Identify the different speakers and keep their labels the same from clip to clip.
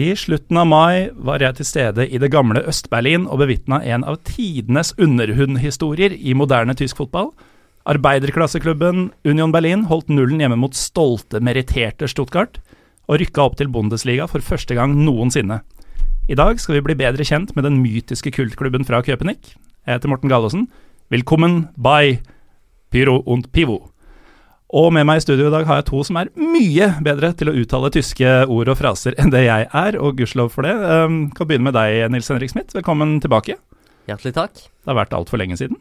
Speaker 1: I slutten av mai var jeg til stede i det gamle Øst-Berlin og bevitna en av tidenes underhundhistorier i moderne tysk fotball. Arbeiderklasseklubben Union Berlin holdt nullen hjemme mot stolte, meritterte Stuttgart, og rykka opp til Bundesliga for første gang noensinne. I dag skal vi bli bedre kjent med den mytiske kultklubben fra Köpenick. Jeg heter Morten Gallosen. Velkommen by Pyro und Pivo. Og med meg i studio i dag har jeg to som er mye bedre til å uttale tyske ord og fraser enn det jeg er, og gudskjelov for det. Um, kan begynne med deg, Nils Henrik Smith. Velkommen tilbake.
Speaker 2: Hjertelig takk.
Speaker 1: Det har vært altfor lenge siden.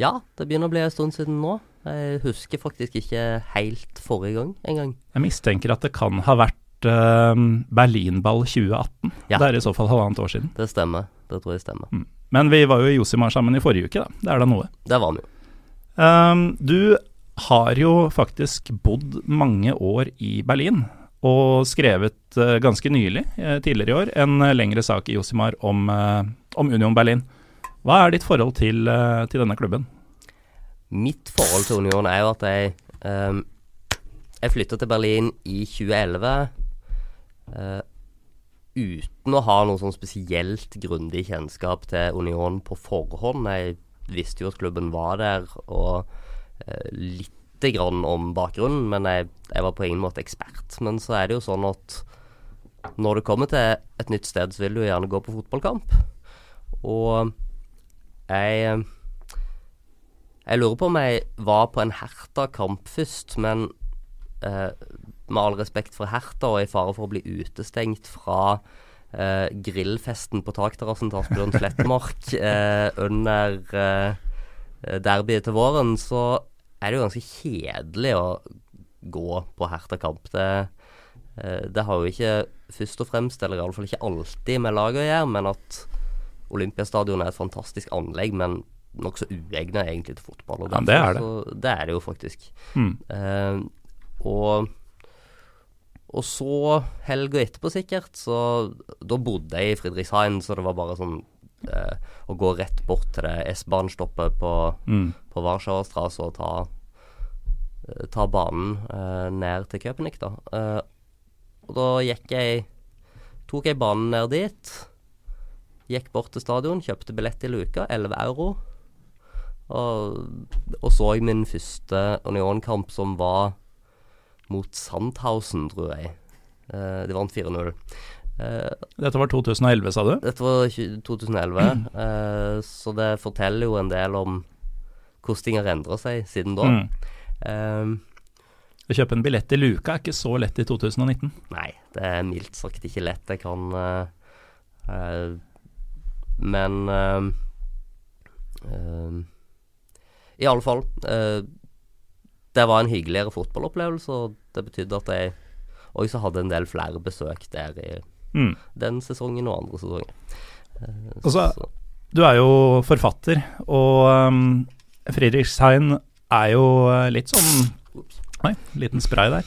Speaker 2: Ja, det begynner å bli en stund siden nå. Jeg husker faktisk ikke helt forrige gang engang.
Speaker 1: Jeg mistenker at det kan ha vært um, Berlinball 2018. Ja. Det er i så fall halvannet år siden.
Speaker 2: Det stemmer. Det tror jeg stemmer. Mm.
Speaker 1: Men vi var jo i Josimar sammen i forrige uke, da. Det er da noe.
Speaker 2: Det var vi jo.
Speaker 1: Um, du har jo faktisk bodd mange år i Berlin. Og skrevet uh, ganske nylig, uh, tidligere i år, en uh, lengre sak i Josimar om, om, Union Berlin. Hva er ditt forhold til, til, denne klubben?
Speaker 2: Mitt forhold til Union er jo at jeg um, Jeg flytta til Berlin i 2011 uten å ha noe sånn spesielt grundig kjennskap til Union på forhånd. Jeg visste jo at klubben var der. og Eh, lite grann om bakgrunnen, men jeg, jeg, var på ingen måte ekspert. Men så er det jo sånn at når du kommer til et nytt sted, så vil du gjerne gå på fotballkamp. Og jeg Jeg lurer på om jeg var på en Herta-kamp først, men eh, med all respekt for Herta og i fare for å bli utestengt fra eh, grillfesten på takterrassen til Asbjørn Slettmark eh, under eh, derbyet til våren, så er det jo ganske kjedelig å gå på Herta-kamp. Det, eh, det, har jo ikke først og fremst, eller iallfall ikke alltid, med laget å gjøre, men at Olympiastadion er et fantastisk anlegg, men nokså uegna egentlig til fotball.
Speaker 1: Og ja, det er det.
Speaker 2: Så, det er det jo faktisk. Mm. Uh, og, og så helga etterpå, sikkert, så Da bodde jeg i Fridrikshain, så det var bare sånn eh, å gå rett bort til det S-banestoppet på, mm. på Warszawastrasse og ta, eh, ta banen eh, ned til Köpenick, da. Eh, og da gikk jeg Tok jeg banen ned dit. Gikk bort til stadion, kjøpte billett i luka, 11 euro. Og, og så jeg min første Union-kamp, som var mot Sandhausen, tror jeg. Eh, de vant 4-0.
Speaker 1: Uh, Dette var 2011, sa du?
Speaker 2: Dette var 2011. Mm. Uh, så det forteller jo en del om hvordan ting har endra seg siden da. Mm.
Speaker 1: Uh, å kjøpe en billett i luka er ikke så lett i 2019.
Speaker 2: Nei, det er mildt sagt ikke lett. Jeg kan Men I alle fall. det var en hyggeligere fotballopplevelse, og det betydde at jeg også hadde en del flere besøk der i mm. den sesongen og andre sesonger.
Speaker 1: Og så, du er jo forfatter, og um, Friedrichshain er jo eh, litt sånn Oi, liten spray der.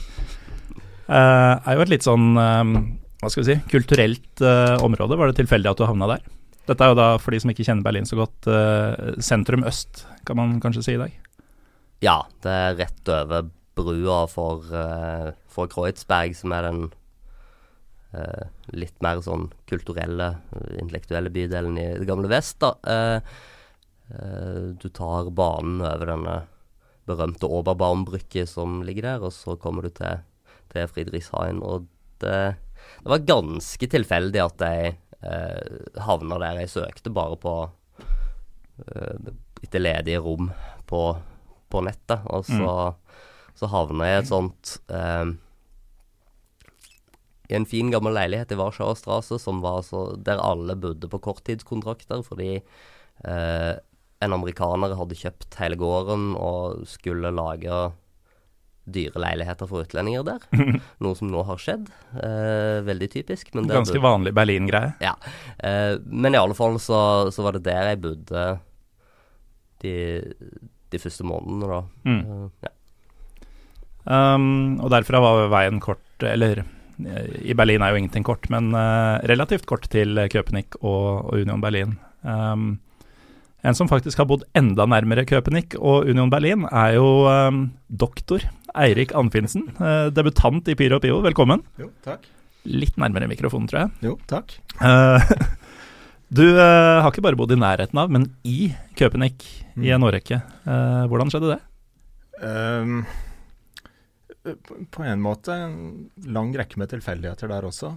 Speaker 1: Uh, er jo et litt sånn um, hva skal vi si, kulturelt uh, område. Var det tilfeldig at du havna der? Dette er jo da, for de som ikke kjenner Berlin så godt, uh, sentrum øst, kan man kanskje si i dag?
Speaker 2: Ja, det er rett over brua for, for Kreuzberg, som er den eh, litt mer sånn kulturelle, intellektuelle bydelen i det gamle vest. da. Eh, eh, du tar banen over denne berømte Oberbaumbrücke som ligger der, og så kommer du til, til Friedrichshain. Og det, det, var ganske tilfeldig at jeg eh, havna der. Jeg søkte bare på eh, etter ledige rom på, på nettet, og så, mm. så havna jeg i et sånt eh, i en fin, gammel leilighet i Warszawa Strasse som var altså der alle bodde på korttidskontrakter fordi eh, en amerikaner hadde kjøpt hele gården og skulle lage dyre leiligheter for utlendinger der. Noe som nå har skjedd. Eh, veldig typisk.
Speaker 1: Ganske vanlig Berlin-greie.
Speaker 2: Ja. Eh, men i alle fall så, så, var det der jeg bodde de, de første månedene, da. Mm. Uh, ja.
Speaker 1: um, og derfra var veien kort, eller i Berlin er jo ingenting kort, men uh, relativt kort til Köpenick og, og Union Berlin. Um, en som faktisk har bodd enda nærmere Köpenick og Union Berlin, er jo um, doktor Eirik Anfinsen. Uh, debutant i Pyro Pio, velkommen.
Speaker 3: Jo, takk.
Speaker 1: litt nærmere mikrofonen, tror jeg.
Speaker 3: Jo, takk.
Speaker 1: Uh, du uh, har ikke bare bodd i nærheten av, men i Köpenick i en årrekke. Eh, hvordan skjedde det?
Speaker 3: Ehm, på- en måte en lang rekke med tilfeldigheter der også.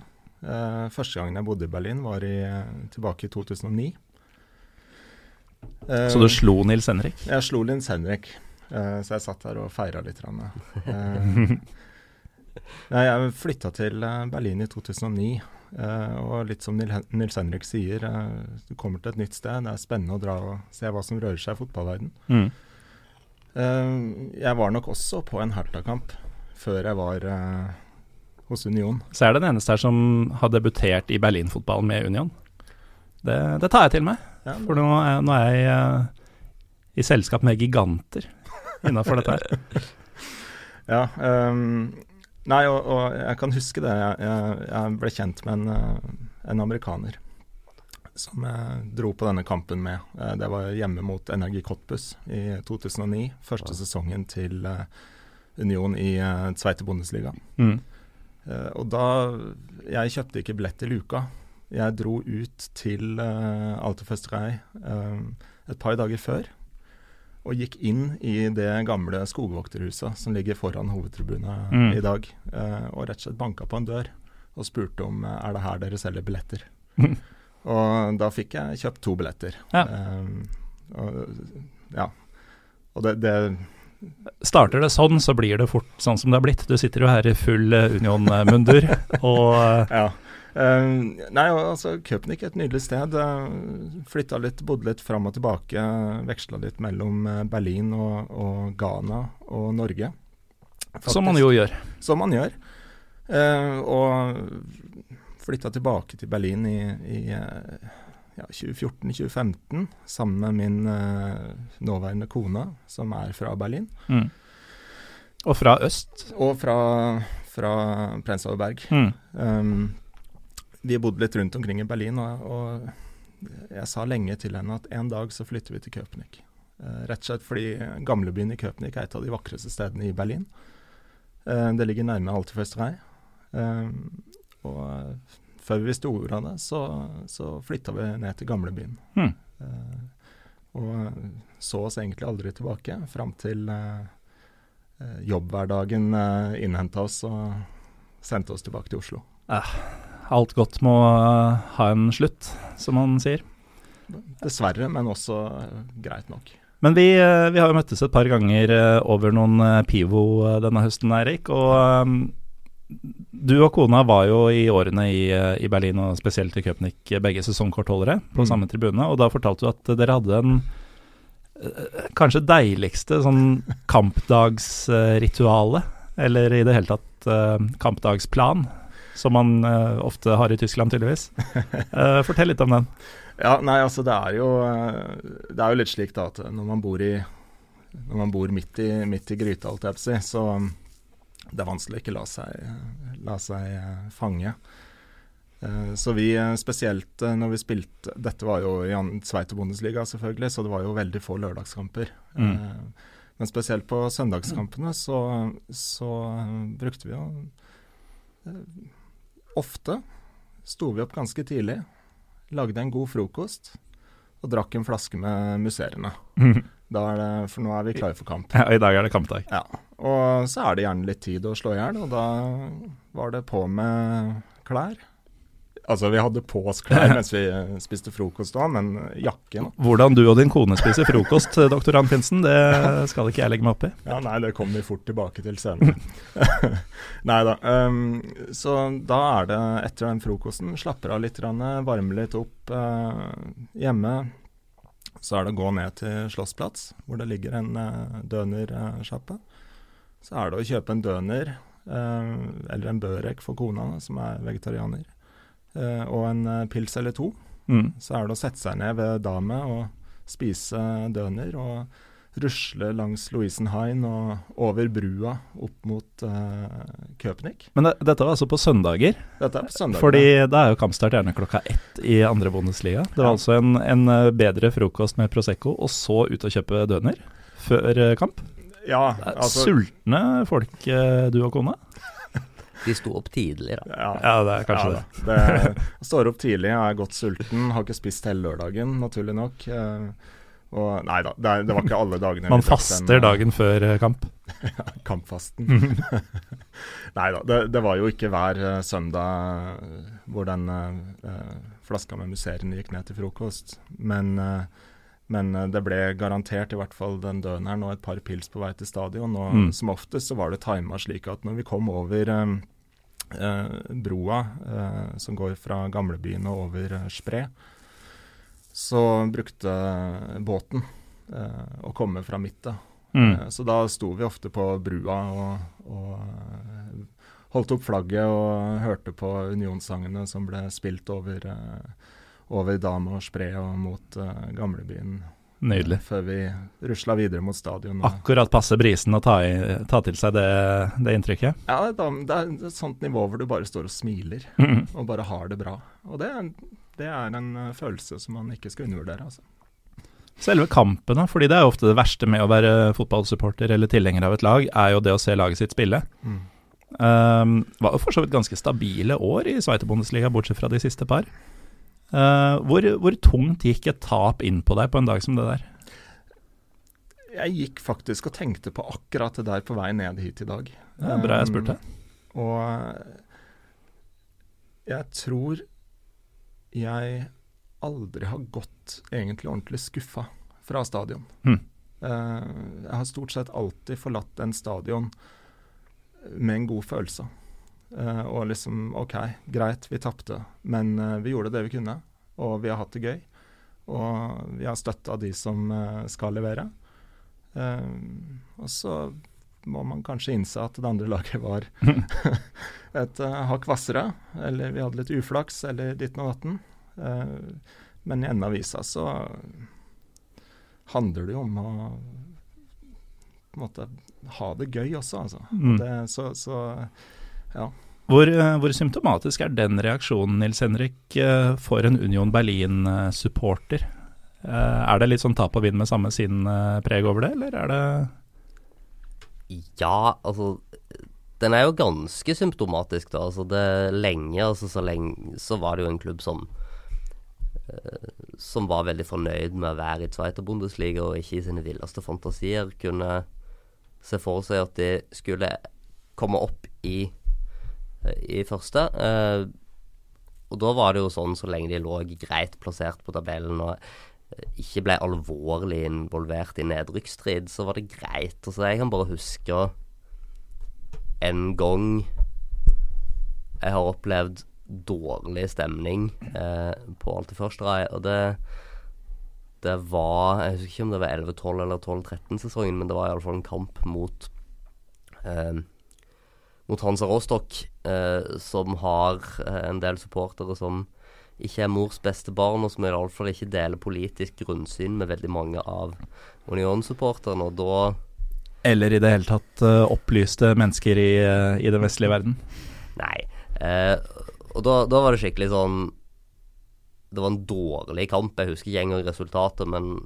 Speaker 3: Uh, første gangen jeg bodde i Berlin, var i, tilbake i 2009. Uh,
Speaker 1: Så du slo Nils Henrik?
Speaker 3: Jeg slo Nils Henrik, Uh, så jeg satt der og feira litt. Eh, jeg flytta til eh, Berlin i 2009, eh, og litt som Nils Henrik sier, eh, du kommer til et nytt sted, det er spennende å dra og se hva som rører seg i fotballverden.
Speaker 1: Mm.
Speaker 3: Eh, jeg var nok også på en Hertha-kamp før jeg var eh, hos Union.
Speaker 1: Så er det den eneste her som har debutert i Berlinfotballen med Union. Det, det tar jeg til meg,
Speaker 3: Ja,
Speaker 1: for nå er, nå er jeg eh, i selskap med giganter innafor dette her.
Speaker 3: Ja, Um, nei, og, og jeg kan huske det. Jeg, jeg, ble kjent med en, eh, en amerikaner som jeg dro på denne kampen med. Det var hjemme mot Energi Cottbus i 2009. Første sesongen til Union i uh, Zweite Bundesliga.
Speaker 1: Mm.
Speaker 3: Uh, og da Jeg kjøpte ikke billett til uka. Jeg dro ut til uh, Altofelsterei uh, et par dager før. Og gikk inn i det gamle skogvokterhuset som ligger foran hovedtribunet
Speaker 1: Mm.
Speaker 3: i dag. Uh, og rett og slett banka på en dør og spurte om eh, er det her dere selger billetter. og da fikk jeg kjøpt to billetter.
Speaker 1: Ja.
Speaker 3: Eh, og, ja. Og det, det
Speaker 1: Starter det sånn, så blir det fort sånn som det har blitt. Du sitter jo her i full eh, Union-mundur, og eh,
Speaker 3: Ja. Eh, nei, altså, Køpnik er et nydelig sted. Flytta litt, bodde litt fram og tilbake. Veksla litt mellom eh, Berlin og, og Ghana og Norge.
Speaker 1: som man jo gjør.
Speaker 3: Som man gjør. Uh, og flytta tilbake til Berlin i, i eh, ja, 2014-2015 sammen med min eh, nåværende kone, som er fra Berlin.
Speaker 1: Mm. Og fra øst.
Speaker 3: Og fra, fra Prenzlauer Berg.
Speaker 1: Mm.
Speaker 3: Um, vi bodde litt rundt omkring i Berlin, og, og jeg sa lenge til henne at en dag så flytter vi til Köpenick. Uh, rett og slett fordi gamlebyen i Köpenick er et av de vakreste stedene i Berlin. Uh, det ligger nærme Alterfesterei. Um, og før vi visste ordet av det, så, så flytta vi ned til gamlebyen.
Speaker 1: Mm.
Speaker 3: Eh, og så oss egentlig aldri tilbake, fram til eh, eh, jobbhverdagen uh, innhenta oss og sendte oss tilbake til Oslo.
Speaker 1: Alt godt må eh, ha en slutt, som man sier.
Speaker 3: Dessverre, men også eh, greit nok.
Speaker 1: Men vi, eh, vi har jo møttes et par ganger eh, over noen eh, Pivo eh, denne høsten, Eirik. Og eh, du og kona var jo i årene i, eh, i Berlin, og spesielt i Köpenick, eh, begge sesongkortholdere på
Speaker 3: Mm.
Speaker 1: samme tribune. Og da fortalte du at dere hadde en eh, kanskje deiligste sånn kampdagsritualet, eller i det hele tatt kampdagsplan, som man ofte har i Tyskland, tydeligvis. Fortell litt om den.
Speaker 3: Ja, nei, altså det er jo Det er jo litt slik da at når man bor i Når man bor midt i, midt i gryta, alt jeg vil si, så det er vanskelig å ikke la seg, la seg eh, fange. Eh, Så vi eh, spesielt når vi spilte Dette var jo i Bundesliga, selvfølgelig, så det var jo veldig få lørdagskamper.
Speaker 1: Mm.
Speaker 3: Men spesielt på søndagskampene så, så brukte vi jo Ofte sto vi opp ganske tidlig, lagde en god frokost og drakk en flaske med musserende. Er det, for nå er vi klare for kamp.
Speaker 1: Ja, I dag er det kampdag.
Speaker 3: Ja. Og så er det gjerne litt tid å slå i hjel, og da var det på med klær. Altså, vi hadde på oss klær mens vi eh, spiste frokost òg, men jakken
Speaker 1: Hvordan du og din kone spiser frokost, doktor Anfinsen, det skal ikke jeg legge meg opp i.
Speaker 3: Ja, nei, det kommer vi fort tilbake til senere. nei da. Um, så da er det etter den frokosten, slapper av litt, varmer litt opp uh, hjemme. Så er det å gå ned til Slottsplats, hvor det ligger en uh, dønersjappe. Så er det å kjøpe en døner, uh, eller en børek for kona, som er vegetarianer, uh, og en eh, pils eller to.
Speaker 1: Mm.
Speaker 3: Så er det å sette seg ned ved dame og spise døner og rusle langs Louisenhain og over brua opp mot uh, Köpenick.
Speaker 1: Men det, dette var altså på søndager,
Speaker 3: Dette er på søndager.
Speaker 1: fordi da er jo kampstart gjerne klokka ett i andre Bundesliga. Det var
Speaker 3: Ja.
Speaker 1: altså en, en eh, bedre frokost med Prosecco, og så ut og kjøpe døner før eh, kamp.
Speaker 3: Ja, altså
Speaker 1: Sultne folk, du og kona.
Speaker 2: De sto opp tidlig, da.
Speaker 3: Ja,
Speaker 1: Ja, det er kanskje
Speaker 3: ja, det. det. Står opp tidlig, er godt sulten, har ikke spist hele lørdagen, naturlig nok. Eh, og nei da, det, er, det var ikke alle dagene.
Speaker 1: Man faster
Speaker 3: den, eh,
Speaker 1: dagen før eh, kamp.
Speaker 3: Kampfasten. nei da, det, det var jo ikke hver eh, søndag hvor den eh, flaska med musserende gikk ned til frokost. Men, uh, men det ble garantert i hvert fall den døneren og et par pils på vei til stadion. Og
Speaker 1: Mm.
Speaker 3: som oftest så var det tima slik at når vi kom over um, broa som går fra gamlebyen og over Spre, så brukte båten eh, å komme fra midten.
Speaker 1: Mm.
Speaker 3: Eh, Så da sto vi ofte på brua og, og eh, holdt opp flagget og hørte på unionsangene som ble spilt over, eh, over Dam og Spre og mot eh, gamlebyen.
Speaker 1: Nydelig.
Speaker 3: Før vi rusla videre mot stadion.
Speaker 1: Akkurat passe brisen å ta, i, ta til seg det, det inntrykket.
Speaker 3: Ja, det er et sånt nivå hvor du bare står og smiler
Speaker 1: Mm.
Speaker 3: og bare har det bra. Og det, er- det er en eh, følelse som man ikke skal undervurdere. Altså.
Speaker 1: Selve kampene, fordi det er jo ofte det verste med å være fotballsupporter eller tilhenger av et lag, er jo det å se laget sitt spille. Um, var jo for så vidt ganske stabile år i Sveitebondesliga, bortsett fra de siste par. Uh, hvor, hvor tungt gikk et tap inn på deg på en dag som det der?
Speaker 3: Jeg gikk faktisk og tenkte på akkurat det der på vei ned hit i dag.
Speaker 1: Det er bra jeg spurte.
Speaker 3: Um, og jeg tror jeg aldri har gått egentlig ordentlig skuffa fra stadion. Eh, jeg har stort sett alltid forlatt en stadion med en god følelse. Eh, og liksom OK, greit, vi tapte, men eh, vi gjorde det vi kunne. Og vi har hatt det gøy. Og vi har støtta de som skal levere. Og så må man kanskje innse at det andre laget var et uh, hakk hvassere, eller vi hadde litt uflaks, eller ditten og datten. Eh, men i enden av visa så handler det jo om å på en måte ha det gøy også, altså.
Speaker 1: Mm.
Speaker 3: Det, så, så
Speaker 1: Hvor, uh, hvor symptomatisk er den reaksjonen, Nils Henrik, uh, for en Union Berlin-supporter? Uh, er det litt sånn tap og vinn med samme sinn-preg over det, eller er det
Speaker 2: Ja, altså Den er jo ganske symptomatisk, da. Altså det lenge, altså så lenge Så var det jo en klubb som eh, Som var veldig fornøyd med å være i Zweiter Bundesliga og ikke i sine villeste fantasier kunne se for seg at de skulle komme opp i, i første. Eh, og da var det jo sånn så lenge de lå greit plassert på tabellen og ikke ble alvorlig involvert i nedrykksstrid, så var det greit. Altså, jeg kan bare huske en gang jeg har opplevd dårlig stemning eh, på Alltid først-rai, og det det var Jeg husker ikke om det var 11-12 eller 12-13-sesongen, men det var iallfall en kamp mot eh, mot Hansa Rostock, eh, som har eh, en del supportere som ikke er mors beste barn, og som iallfall ikke deler politisk grunnsyn med veldig mange av Union-supporterne. Og da
Speaker 1: Eller i det hele tatt uh, opplyste mennesker i, uh, i den vestlige verden?
Speaker 2: Nei. Uh, og da, da var det skikkelig sånn Det var en dårlig kamp. Jeg husker ikke engang resultatet, men,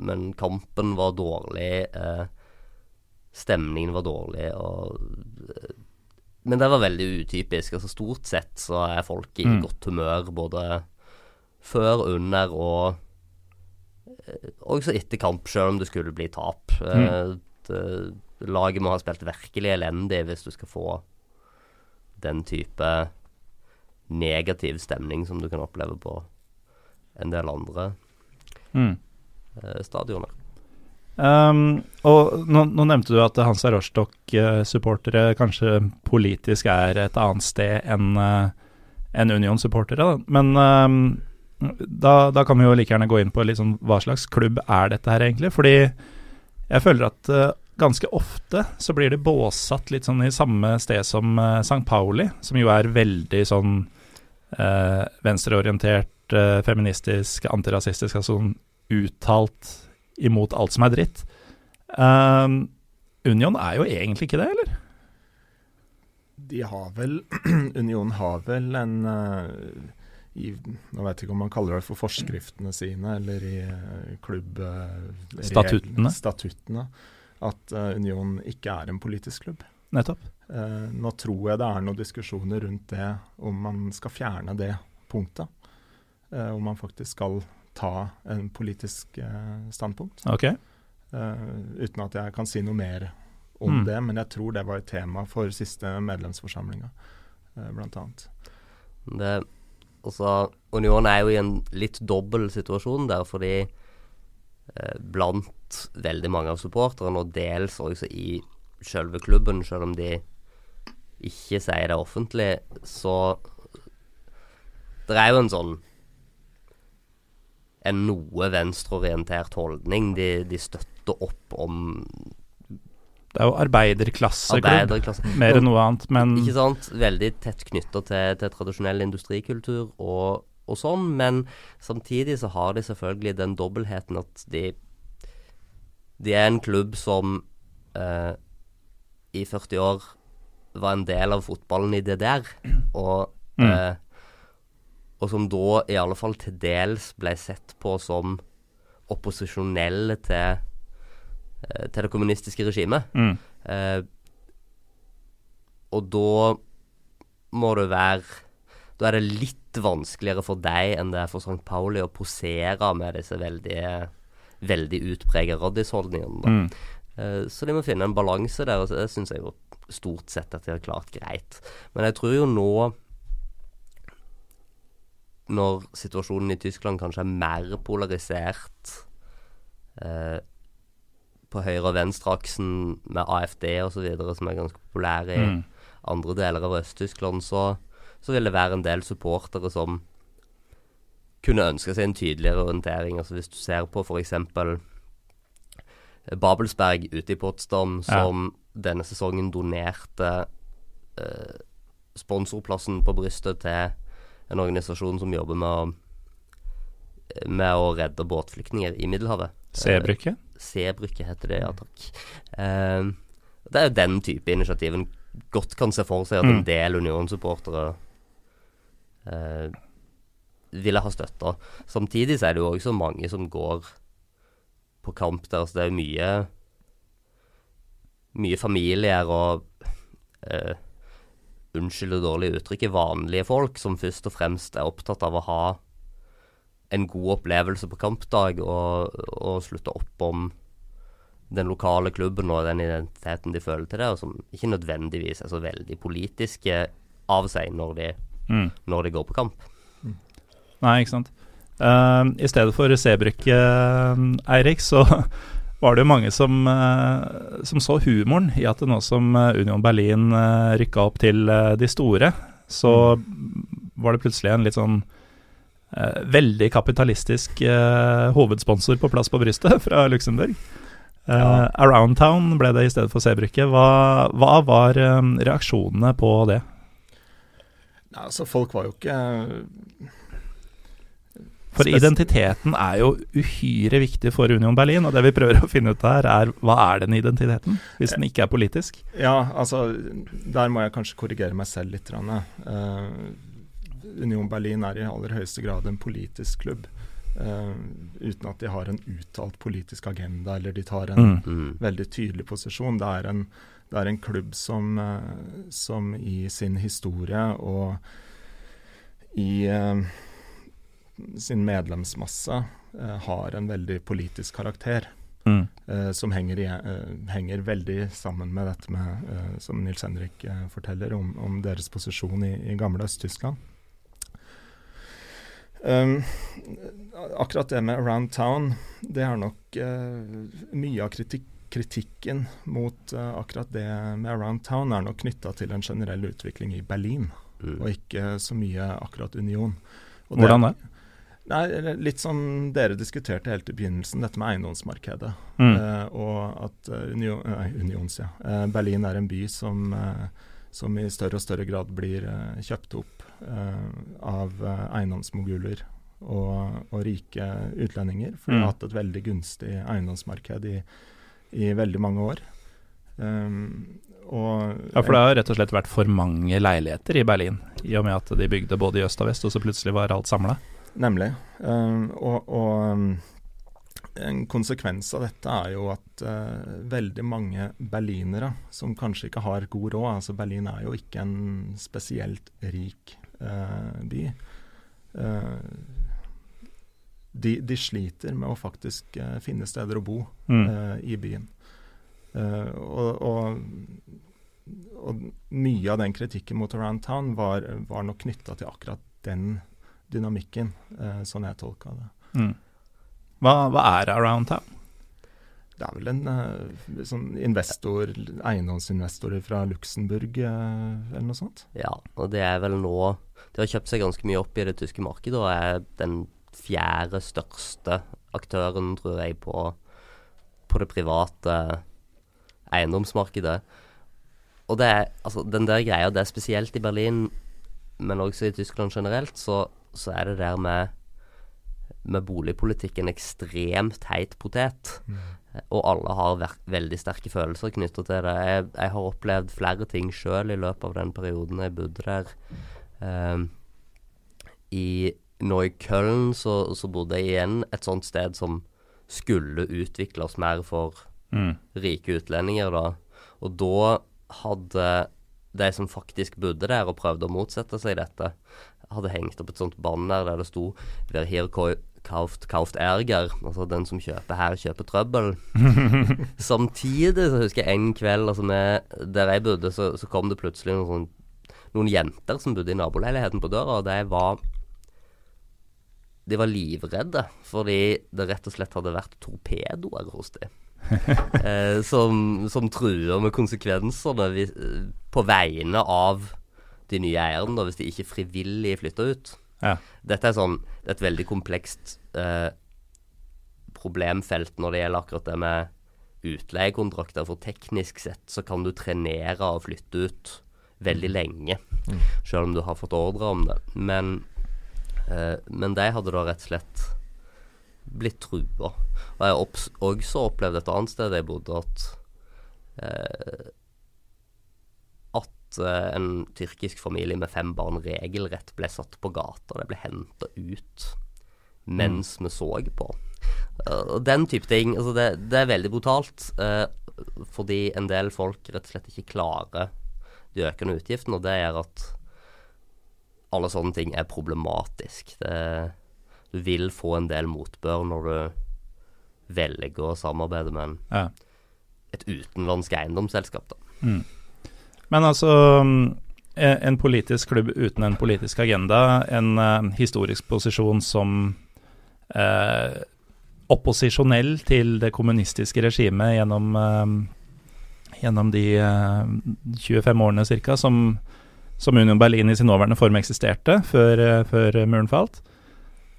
Speaker 2: men kampen var dårlig. Stemningen var dårlig, og Men det var veldig utypisk. Altså Stort sett så er folk i
Speaker 1: Mm.
Speaker 2: godt humør både før, under og eh, også etter kamp, selv om det skulle bli tap. Mm. det, laget må ha spilt virkelig elendig hvis du skal få den type negativ stemning som du kan oppleve på en del andre
Speaker 1: Mm.
Speaker 2: eh, stadioner.
Speaker 1: Um, og nå, nå nevnte du at Hansa Rostock-supportere kanskje politisk er et annet sted enn en Union-supportere. Men um, da, da kan vi jo like gjerne gå inn på sånn, hva slags klubb er dette her egentlig. Fordi jeg føler at uh, ganske ofte så blir det båsatt litt sånn i samme sted som uh, St. Pauli, som jo er veldig sånn uh, venstreorientert, feministisk, antirasistisk, altså sånn uttalt imot alt som er dritt. Um, Union er jo egentlig ikke det, eller?
Speaker 3: De har vel Union har vel en uh, i, Nå vet jeg ikke om man kaller det for forskriftene sine, eller i klubb... eh,
Speaker 1: Statuttene.
Speaker 3: regel- Statuttene. At uh, Union ikke er en politisk klubb.
Speaker 1: Nettopp.
Speaker 3: Uh, nå tror jeg det er noen diskusjoner rundt det, om man skal fjerne det punktet. Uh, om man faktisk skal ta en politisk eh, standpunkt.
Speaker 1: Okay.
Speaker 3: Eh, uten at jeg kan si noe mer om
Speaker 1: Mm.
Speaker 3: det, men jeg tror det var et tema for siste medlemsforsamlinga, uh, blant annet.
Speaker 2: Det, altså, Union er jo i en litt dobbel situasjon der, fordi eh, blant veldig mange av supporterne, og dels også i selve klubben, selv om de ikke sier det offentlig, så Det er jo en sånn en noe venstreorientert holdning. De, de støtter opp om
Speaker 1: Det er jo arbeiderklasseklubb,
Speaker 2: arbeiderklasse.
Speaker 1: mer enn noe annet, men
Speaker 2: Ikke sant? Veldig tett knytta til, til tradisjonell industrikultur og, og sånn, men samtidig så har de selvfølgelig den dobbeltheten at de De er en klubb som eh, i 40 år var en del av fotballen i DDR, og
Speaker 1: Mm.
Speaker 2: eh, og som da i alle fall til dels ble sett på som opposisjonelle til, eh, til det kommunistiske regimet.
Speaker 1: mm.
Speaker 2: Eh, og da må det være Da er det litt vanskeligere for deg enn det er for St. Pauli å posere med disse veldig, veldig utprega Roddis-holdningene.
Speaker 1: Mm.
Speaker 2: Eh, så de må finne en balanse der, og det syns jeg jo stort sett at de har klart greit. Men jeg tror jo nå når situasjonen i Tyskland kanskje er mer polarisert eh, på høyre- og venstreaksen med AFD osv., som er ganske populære i
Speaker 1: Mm.
Speaker 2: andre deler av Øst-Tyskland, så, så vil det være en del supportere som kunne ønske seg en tydeligere orientering. Altså Hvis du ser på f.eks. Babelsberg ute i Potsdam,
Speaker 1: Ja.
Speaker 2: som denne sesongen donerte eh, sponsorplassen på brystet til en organisasjon som jobber med å, med å redde båtflyktninger i Middelhavet.
Speaker 1: Sebrykket?
Speaker 2: Sebrykket heter det, ja takk. Eh, det er jo den type initiativ en godt kan se for seg at
Speaker 1: Mm.
Speaker 2: en del Union-supportere eh, ville ha støtta. Samtidig så er det jo også mange som går på kamp der, så det er jo mye mye familier og eh, Unnskyld det dårlige uttrykket, vanlige folk som først og fremst er opptatt av å ha en god opplevelse på kampdag og, og slutte opp om den lokale klubben og den identiteten de føler til det, og som ikke nødvendigvis er så veldig politiske av seg når de,
Speaker 1: Mm.
Speaker 2: når de går på kamp.
Speaker 1: Nei, ikke sant. Uh, I stedet for Sebrik, uh, Eirik, så var det jo mange som, eh, som så humoren i at nå som eh, Union Berlin uh, rykka opp til eh, de store, så var det plutselig en litt sånn eh, veldig kapitalistisk eh, hovedsponsor på plass på brystet fra Luxembourg. Uh,
Speaker 3: Ja.
Speaker 1: Around Town ble det i stedet for Sebrykket. Hva, hva var eh, reaksjonene på det?
Speaker 3: Altså, folk var jo ikke
Speaker 1: For identiteten er jo uhyre viktig for Union Berlin, og det vi prøver å finne ut her, er hva er den identiteten, hvis den ikke er politisk?
Speaker 3: Ja, altså Der må jeg kanskje korrigere meg selv litt. eh. Union Berlin er i aller høyeste grad en politisk klubb. Uh, uten at de har en uttalt politisk agenda, eller de tar en
Speaker 1: Mm.
Speaker 2: Mm.
Speaker 3: veldig tydelig posisjon. Det er en, det er en klubb som, uh, som i sin historie og i eh, sin medlemsmasse eh, har en veldig politisk karakter.
Speaker 1: Mm.
Speaker 3: eh, som henger, i, eh, henger veldig sammen med dette med, som Nils Henrik forteller, om, om deres posisjon i, i gamle Øst-Tyskland. Um, akkurat det med Around Town, det er nok eh, mye av kritikk, kritikken mot eh, akkurat det med Around Town er nok knytta til en generell utvikling i Berlin,
Speaker 2: Mm.
Speaker 3: og ikke så mye akkurat Union. Og det-
Speaker 1: Hvordan det?
Speaker 3: Nei, Litt som dere diskuterte helt i begynnelsen, dette med eiendomsmarkedet.
Speaker 1: Mm.
Speaker 3: Eh, og at eh, Union, nei, Unions, ja. Eh, Berlin er en by som, eh, som i større og større grad blir eh, kjøpt opp eh, av eh, eiendomsmoguler og, og rike utlendinger. For de
Speaker 1: Mm.
Speaker 3: har hatt et veldig gunstig eiendomsmarked i, i veldig mange år. Um, og
Speaker 1: Ja, for det har rett og slett vært for mange leiligheter i Berlin, i og med at de bygde både i øst og vest, og så plutselig var alt samla.
Speaker 3: Nemlig. Um, og, og, um, en konsekvens av dette er jo at uh, veldig mange berlinere som kanskje ikke har god råd altså Berlin er jo ikke en spesielt rik uh, by. Uh, de, de, sliter med å faktisk finne steder å bo mm. i byen. Og, og, og, mye av den kritikken mot Around Town var, var nok knytta til akkurat den dynamikken, sånn jeg tolka det. Mm.
Speaker 1: Hva, hva er Around Town?
Speaker 3: Det er vel en uh, sånn investor, eiendomsinvestorer fra Luxembourg uh, eller noe sånt.
Speaker 2: Ja, og det er vel nå De har kjøpt seg ganske mye opp i det tyske markedet og er den fjerde største aktøren, tror jeg, på, på det private eiendomsmarkedet. Og det er, altså, den der greia, det er spesielt i Berlin, men også i Tyskland generelt, så, så er det der med med boligpolitikken ekstremt heit potet. Mm. Og alle har veldig sterke følelser knytta til det. Jeg, jeg, har opplevd flere ting sjøl i løpet av den perioden jeg bodde der. Um, i, nå i Køln så, så, bodde jeg igjen et sånt sted som skulle utvikles mer for mm. rike utlendinger, da. Og da hadde de som faktisk bodde der og prøvde å motsette seg dette, hadde hengt opp et sånt banner der det sto 'Wer hier kauft, kauft erger. Altså den som kjøper her, kjøper trøbbel. Samtidig så husker jeg en kveld altså med, der jeg bodde, så, så kom det plutselig noen, sånn, noen, jenter som bodde i naboleiligheten på døra, og de var de var livredde fordi det rett og slett hadde vært torpedoer hos dem. eh, som, som truer med konsekvensene på vegne av de nye eierne, hvis de ikke frivillig flytter ut. Ja. Dette er sånn Det er et veldig komplekst eh, problemfelt når det gjelder akkurat det med utleiekontrakter. For teknisk sett så kan du trenere og flytte ut veldig mm. lenge, mm. selv om du har fått ordre om det. Men, eh, men de hadde da rett og slett blitt trua. Og jeg har også opplevd et annet sted jeg bodde, at eh, at uh, en tyrkisk familie med fem barn regelrett ble satt på gata. Det ble henta ut mens mm. vi så på. Uh, den type ting. Altså det, det, er veldig brutalt. Uh, fordi en del folk rett og slett ikke klarer de økende utgiftene. Og det gjør at alle sånne ting er problematisk. Det, du vil få en del motbør når du velger å samarbeide med en, ja. et utenlandsk eiendomsselskap. da. Mm.
Speaker 1: Men altså e, en politisk klubb uten en politisk agenda, en uh, historisk posisjon som uh, opposisjonell til det kommunistiske regimet gjennom, uh, gjennom de 25 årene ca. Som, som, Union Berlin i sin nåværende form eksisterte før, før muren falt.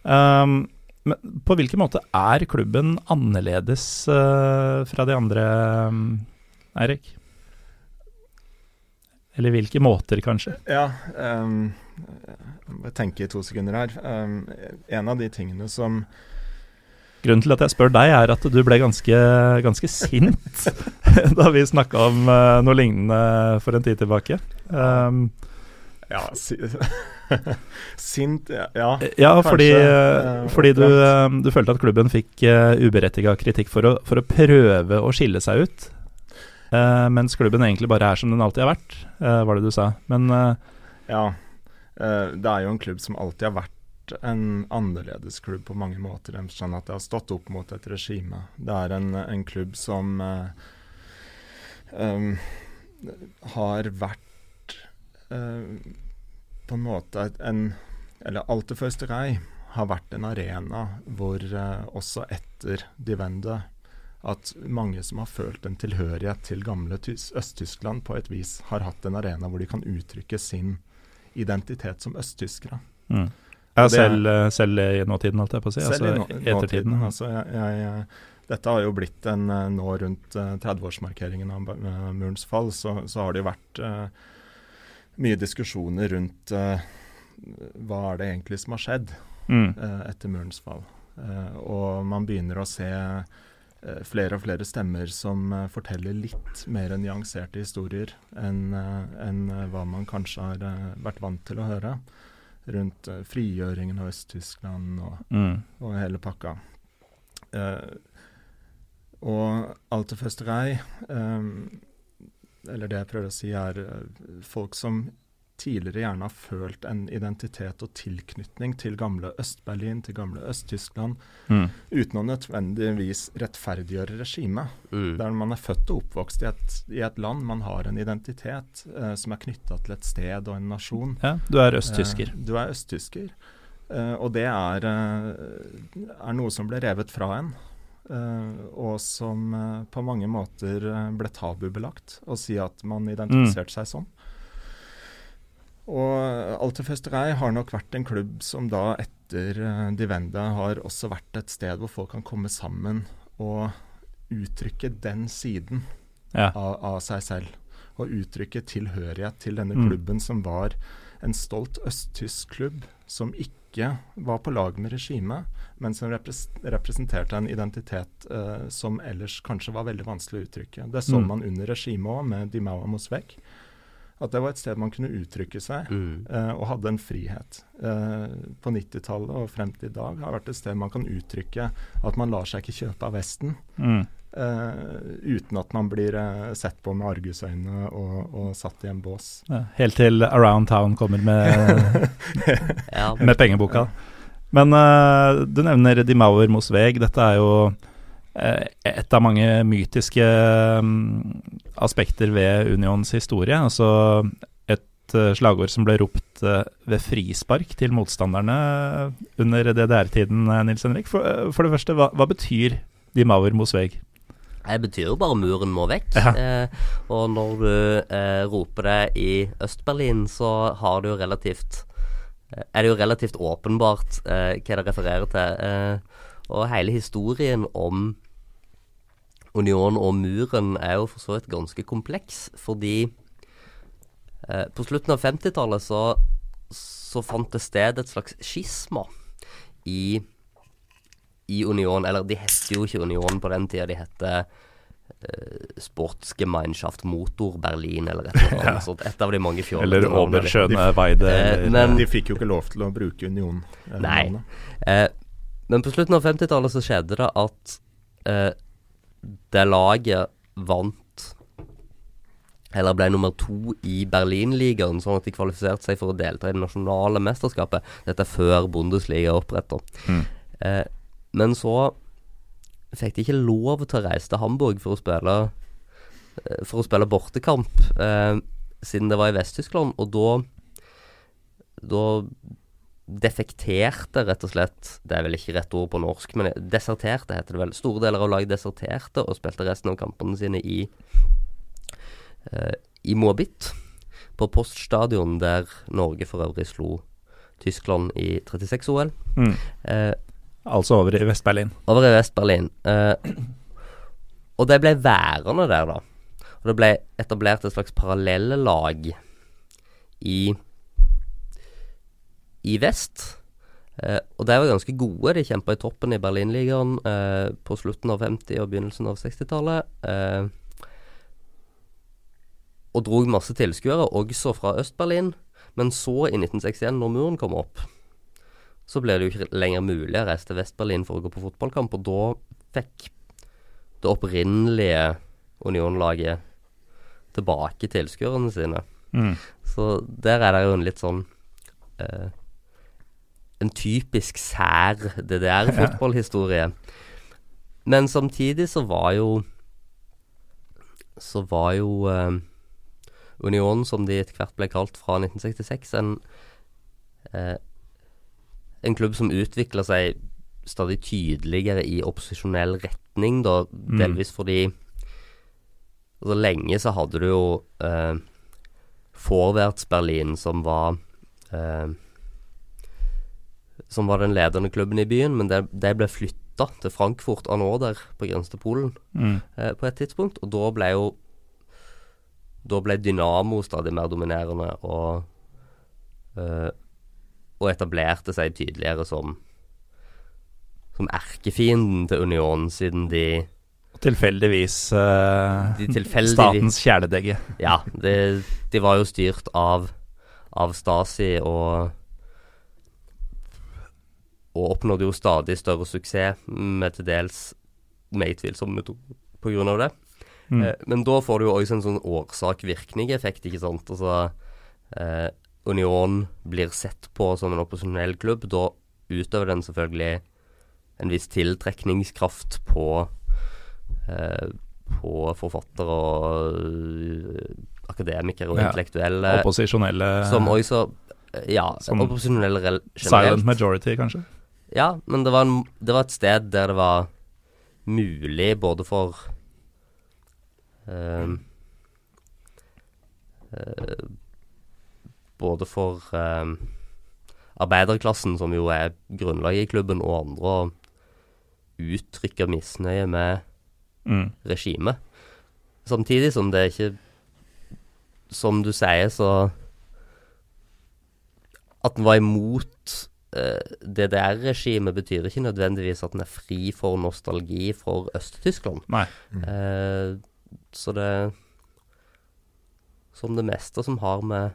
Speaker 1: Um, men på hvilken måte er klubben annerledes fra de andre, Eirik? Eller hvilke måter, kanskje?
Speaker 3: Ja, um, jeg tenker i to sekunder her. Um, en av de tingene som
Speaker 1: Grunnen til at jeg spør deg, er at du ble ganske, ganske sint da vi snakka om uh, noe lignende for en tid tilbake. Um,
Speaker 3: ja, si sint Ja, ja,
Speaker 1: ja fordi, uh, fordi du, uh, du, følte at klubben fikk uh, uberettiga kritikk for å, for å prøve å skille seg ut Uh, mens klubben egentlig bare er som den alltid har vært, uh, var det du sa. Men uh,
Speaker 3: Ja. det er jo en klubb som alltid har vært en annerledes klubb på mange måter. Sånn at det har stått opp mot et regime. Det er en, en klubb som um, har vært på en måte en Eller første Føsterei har vært en arena hvor også etter De at mange som har følt en tilhørighet til gamle Øst-Tyskland, på et vis har hatt en arena hvor de kan uttrykke sin identitet som østtyskere.
Speaker 1: Mm. Ja, selv, eh, selv, i nåtiden, holdt jeg på å si.
Speaker 3: Selv altså, i nå, nåtiden. Altså, jeg, jeg, dette har jo blitt en eh, Nå rundt 30-årsmarkeringen av murens fall, så, så, har det jo vært uh, mye diskusjoner rundt uh, hva er det egentlig som har skjedd mm. uh, etter murens fall. og man begynner å se Eh, flere og flere stemmer som uh, forteller litt mer nyanserte historier enn enn uh, hva man kanskje har vært vant til å høre. Rundt frigjøringen av Øst-Tyskland og, mm. og, hele pakka. Eh, og Alte Føsterei, eller det jeg prøver å si, er eh, folk som tidligere gjerne har følt en identitet og tilknytning til gamle Øst-Berlin, til gamle Øst-Tyskland,
Speaker 1: Mm.
Speaker 3: uten å nødvendigvis rettferdiggjøre regimet.
Speaker 2: Mm.
Speaker 3: Der man er født og oppvokst i et, i et land, man har en identitet eh, som er knytta til et sted og en nasjon.
Speaker 1: Ja, du er østtysker.
Speaker 3: Eh, du er østtysker. Eh, og det er, eh, er noe som ble revet fra en. Uh, og som uh, på mange måter ble tabubelagt å si at man identifiserte seg sånn. Og Alterfesterei har nok vært en klubb som da etter Divenda har også vært et sted hvor folk kan komme sammen og uttrykke den siden
Speaker 1: Ja.
Speaker 3: av, av seg selv. Og uttrykke tilhørighet til denne
Speaker 1: Mm.
Speaker 3: klubben som var en stolt østtysk klubb som ikke var på lag med regimet, men som repres representerte en identitet eh, som ellers kanskje var veldig vanskelig å uttrykke. Det så
Speaker 1: Mm.
Speaker 3: man under regimet òg, med Dimaua Mosvek. At det var et sted man kunne uttrykke seg,
Speaker 2: Mm.
Speaker 3: uh, og hadde en frihet. Uh, på 90-tallet og frem til i dag har vært et sted man kan uttrykke at man lar seg ikke kjøpe av Vesten.
Speaker 1: Mm.
Speaker 3: Uh, uten at man blir uh, sett på med argusøyne og, og satt i en bås.
Speaker 1: Ja, helt til Around Town kommer med, med pengeboka. Men uh, du nevner Di Mauer Mosveg. Dette er jo et av mange mytiske mm, aspekter ved Unions historie. Altså et eh, slagord som ble ropt eh, ved frispark til motstanderne under DDR-tiden, eh, Nils Henrik. For, eh, for det første, hva, hva betyr Di Mauer Mosveg?
Speaker 2: Det betyr jo bare muren må vekk.
Speaker 1: Ja.
Speaker 2: Eh, og når du eh, roper det i Øst-Berlin, så har du jo relativt eh, er det jo relativt åpenbart eh, hva det refererer til. Eh, og hele historien om Union og muren er jo for så vidt ganske kompleks, fordi eh, på slutten av 50-tallet så, så fant det sted et slags skisma i i Union, eller de hette jo ikke Union på den tida, de hette eh, Sportsgemeinschaft Motor Berlin, eller et eller annet sånt. Et av de mange fjollete
Speaker 1: Eller
Speaker 2: navnene.
Speaker 1: Oberschöne Weide?
Speaker 2: Eh,
Speaker 3: De fikk jo ikke lov til å bruke Union. eh,
Speaker 2: Nei. Eh, men på slutten av 50-tallet så skjedde det at eh, det laget vant Eller ble nummer to i Berlinligaen, sånn at de kvalifiserte seg for å delta i det nasjonale mesterskapet. Dette er før Bundesliga oppretta.
Speaker 1: Mm.
Speaker 2: Eh, men så fikk de ikke lov til å reise til Hamburg for å spille eh, For å spille bortekamp, eh, siden det var i Vest-Tyskland. Og da Da defekterte, rett og slett Det er vel ikke rett ord på norsk, men deserterte, heter det vel. Store deler av laget deserterte og spilte resten av kampene sine i uh, i Moabit, på Poststadion, der Norge for øvrig slo Tyskland i 36-OL.
Speaker 1: Mm.
Speaker 2: Uh,
Speaker 1: Altså over i Vest-Berlin.
Speaker 2: over i Vest-Berlin. Uh, og det ble værende der, da. Og det ble etablert et slags parallellag i i vest. Eh, og de var ganske gode. De kjempa i toppen i Berlinligaen eh, på slutten av 50- og begynnelsen av 60-tallet. Eh, og drog masse tilskuere, også fra Øst-Berlin. Men så, i 1961, når muren kom opp, så ble det jo ikke lenger mulig å reise til Vest-Berlin for å gå på fotballkamp, og da fikk det opprinnelige Union-laget tilbake tilskuerne sine.
Speaker 1: Mm.
Speaker 2: Så der er det jo en litt sånn eh, En typisk sær DDR-fotballhistorie. Men samtidig så var jo Så var jo eh, Union, som de etter hvert ble kalt fra 1966, en eh, en klubb som utvikla seg stadig tydeligere i opposisjonell retning, da, delvis fordi Altså lenge så hadde du jo eh, Forwärts-Berlin, som var eh, Som var den ledende klubben i byen, men det, det ble flytta til Frankfurt av Nåder, på grensen til Polen,
Speaker 1: Mm.
Speaker 2: eh, på et tidspunkt. Og da ble jo Da ble Dynamo stadig mer dominerende, og eh, Og etablerte seg tydeligere som Som erkefienden til Union, siden de
Speaker 1: Tilfeldigvis eh,
Speaker 2: De tilfeldigvis-
Speaker 1: statens kjæledegge.
Speaker 2: Ja, de, de var jo styrt av, av Stasi og og oppnådde jo stadig større suksess med til dels mer tvilsomme metoder av det.
Speaker 1: Mm.
Speaker 2: Eh, men da får du jo også en sånn årsak-virkning-effekt, ikke sant. Altså eh, Union blir sett på som en opposisjonell klubb. Da utøver den selvfølgelig en viss tiltrekningskraft på eh, på forfattere og øh, akademikere og
Speaker 1: Ja.
Speaker 2: intellektuelle.
Speaker 1: Opposisjonelle
Speaker 2: Som også Ja, opposisjonelle generelt.
Speaker 1: Silent majority, kanskje?
Speaker 2: Ja, men det var, en, det var et sted der det var mulig både for ehm, uh, Både for ehm, arbeiderklassen, som jo er grunnlaget i klubben, og andre, å uttrykke misnøye med
Speaker 1: Mm.
Speaker 2: regimet. Samtidig som det ikke Som du sier, så At en var imot DDR-regimet, betyr ikke nødvendigvis at den er fri for nostalgi for Øst-Tyskland.
Speaker 1: Mm.
Speaker 2: Eh, så det Som det meste som har med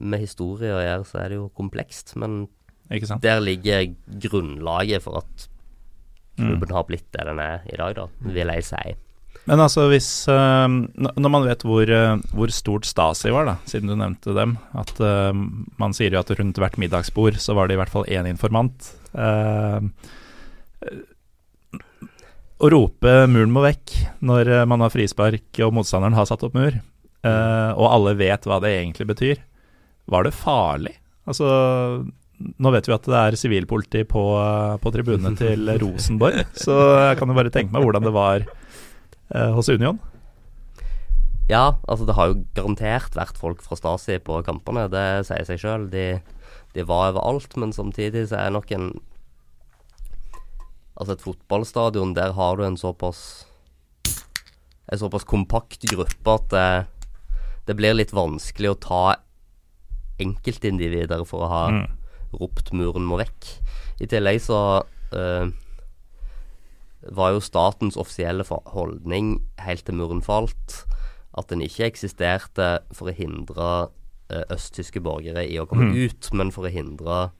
Speaker 2: med historie å gjøre, så er det jo komplekst. Men
Speaker 1: Ikke sant?
Speaker 2: der ligger grunnlaget for at
Speaker 1: Mm.
Speaker 2: klubben har blitt det den er i dag, da, vil jeg si.
Speaker 1: Men altså hvis eh, Når man vet hvor, eh, hvor stort Stasi var, da, siden du nevnte dem At eh, man sier jo at rundt hvert middagsbord så var det i hvert fall én informant. Å rope 'muren må vekk' når man har frispark og motstanderen har satt opp mur, og alle vet hva det egentlig betyr, var det farlig? Altså nå vet vi at det er sivilpoliti på, på tribunene til Rosenborg, så jeg kan jo bare tenke meg hvordan det var hos Union.
Speaker 2: Ja, altså det har jo garantert vært folk fra Stasi på kampene, det sier seg sjøl. De, de var overalt, men samtidig så er nok en Altså et fotballstadion, der har du en såpass En såpass kompakt gruppe at det, det blir litt vanskelig å ta enkeltindivider for å ha
Speaker 1: Mm.
Speaker 2: ropt 'muren må vekk'. I tillegg så eh, var jo statens offisielle holdning helt til muren falt at den ikke eksisterte for å hindre eh, østtyske borgere i å komme
Speaker 1: Mm.
Speaker 2: ut, men for å hindre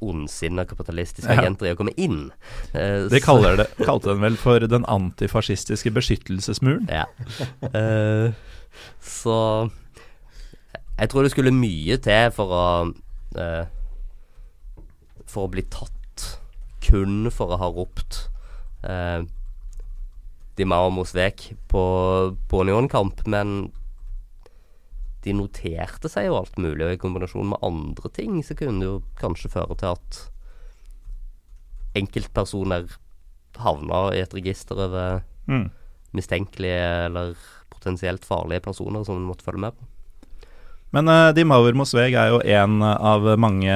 Speaker 2: ondsinna kapitalistiske
Speaker 1: Ja.
Speaker 2: agenter i å komme inn. Eh,
Speaker 1: De det, kalte den vel for den antifascistiske beskyttelsesmuren.
Speaker 2: Ja. Eh, så jeg tror det skulle mye til for å eh, For å bli tatt kun for å ha ropt uh, De Maumos vek på, på Union-kamp, men de noterte seg jo alt mulig, og i kombinasjon med andre ting så kunne det jo kanskje føre til at enkeltpersoner havna i et register over
Speaker 1: Mm.
Speaker 2: mistenkelige eller potensielt farlige personer som en måtte følge med på.
Speaker 1: Men uh, Di Mauer Mosveg er jo en av mange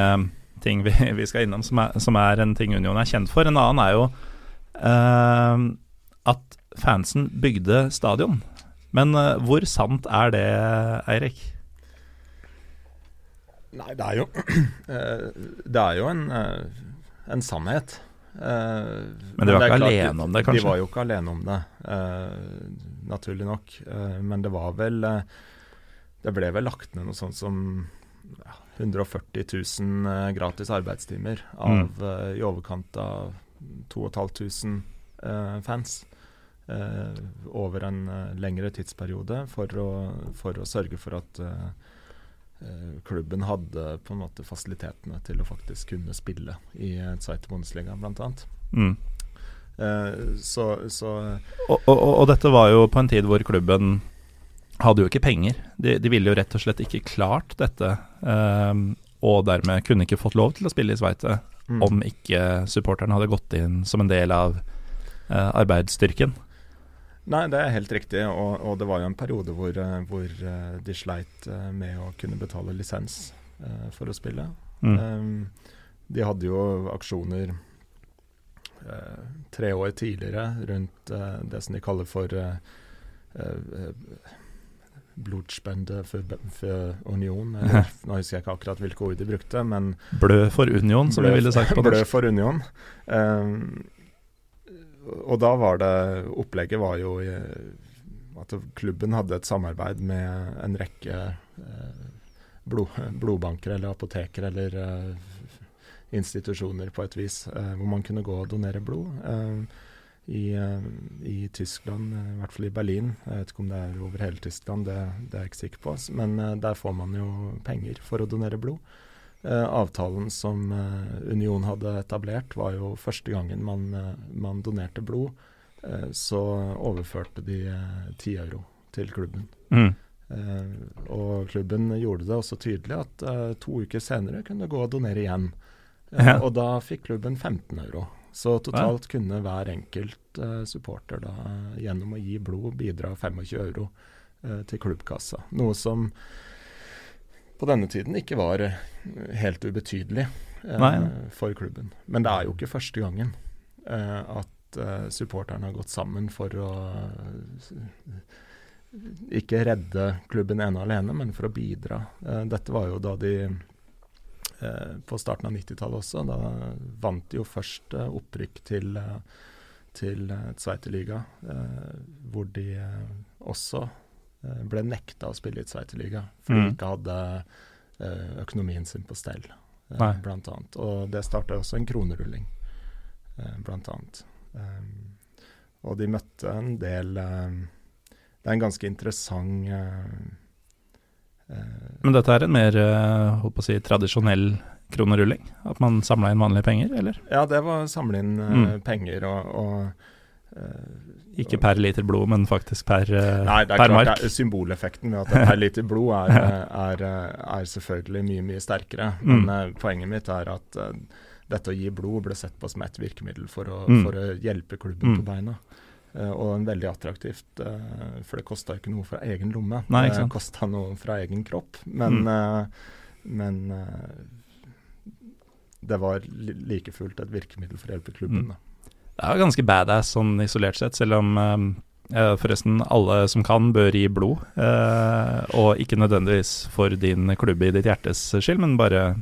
Speaker 1: ting vi, vi skal innom som er, som er en ting Union er kjent for. En annen er jo eh, at fansen bygde stadion. Men eh, hvor sant er det, Eirik?
Speaker 3: Nei, det er jo eh, Det er jo en, eh, en sannhet.
Speaker 1: Men de var ikke alene om det, kanskje?
Speaker 3: De var jo ikke alene om det, naturlig nok. Men det var vel Det ble vel lagt ned noe sånt som ja, 140 000 eh, gratis arbeidstimer av
Speaker 1: Mm.
Speaker 3: eh, i overkant av 2500 eh, fans. eh, over en eh, lengre tidsperiode for å, for å sørge for at eh, eh, klubben hadde på en måte fasilitetene til å faktisk kunne spille i Zweite Bundesliga, bl.a.
Speaker 1: Mm.
Speaker 3: Så, så
Speaker 1: Og, og, og dette var jo på en tid hvor klubben hadde jo ikke penger. De, de ville jo rett og slett ikke klart dette. ehm, og dermed kunne ikke fått lov til å spille i Sveite
Speaker 3: mm.
Speaker 1: om ikke supporterne hadde gått inn som en del av eh, arbeidsstyrken.
Speaker 3: Nei, det er helt riktig. Og, og det var jo en periode hvor, eh, hvor eh, de sleit eh, med å kunne betale lisens eh, for å spille.
Speaker 1: Mm.
Speaker 3: Um, de hadde jo aksjoner eh, tre år tidligere rundt det som de kaller for blodspende for, for union. Jeg, nå husker jeg ikke akkurat hvilke ord de brukte, men
Speaker 1: Blø for Union, som
Speaker 3: Blø-
Speaker 1: ville sagt på
Speaker 3: Blø for union. Um, og da var det Opplegget var jo i, at klubben hadde et samarbeid med en rekke eh, blod, blodbanker eller apoteker eller eh, institusjoner på et vis, hvor man kunne gå og donere blod. I, I, Tyskland, i hvert fall i Berlin. Jeg vet ikke om det er over hele Tyskland, det, det er jeg ikke sikker på. Men der får man jo penger for å donere blod. avtalen som Union hadde etablert, var jo første gangen man, man donerte blod. så overførte de ti euro til klubben. Mm. Uh, og klubben gjorde det også tydelig at to uker senere kunne gå og donere igjen. Ja. Og da fikk klubben 15 euro. Så totalt kunne hver enkelt supporter da gjennom å gi blod bidra 25 euro til klubbkassa. Noe som på denne tiden ikke var helt ubetydelig for klubben. Men det er jo ikke første gangen at supporterne har gått sammen for å ikke redde klubben ene alene, men for å bidra. Uh, dette var jo da de uh, På starten av 90-tallet også. Da vant de jo først uh, opprykk til, til Zweiterliga, hvor de også ble nekta å spille i Zweiterliga fordi mm. de ikke hadde økonomien sin på stell, blant annet. Og det starta også en kronerulling, blant annet. Og de møtte en del det er en ganske interessant
Speaker 1: Men dette er en mer uh, holdt på å si, tradisjonell kronerulling? At man samla inn vanlige penger, eller?
Speaker 3: Ja, det var å samle inn mm. penger og, og
Speaker 1: ikke per liter blod, men faktisk per,
Speaker 3: Nei, det er klart, mark? Det er symboleffekten ved at det per liter blod er, er, er, selvfølgelig mye, mye sterkere. Mm. Men poenget mitt er at dette å gi blod ble sett på som et virkemiddel for å, mm. for å hjelpe klubben mm. på beina. Uh, og en veldig attraktivt, uh, for det kosta ikke noe fra egen lomme. Nei, det kosta noe fra egen kropp. Men, mm. men det var like fullt et virkemiddel for å hjelpe klubben. Mm.
Speaker 1: Det er ganske badass sånn isolert sett, selv om forresten alle som kan bør gi blod. og ikke nødvendigvis for din klubbe i ditt hjertes skyld, men bare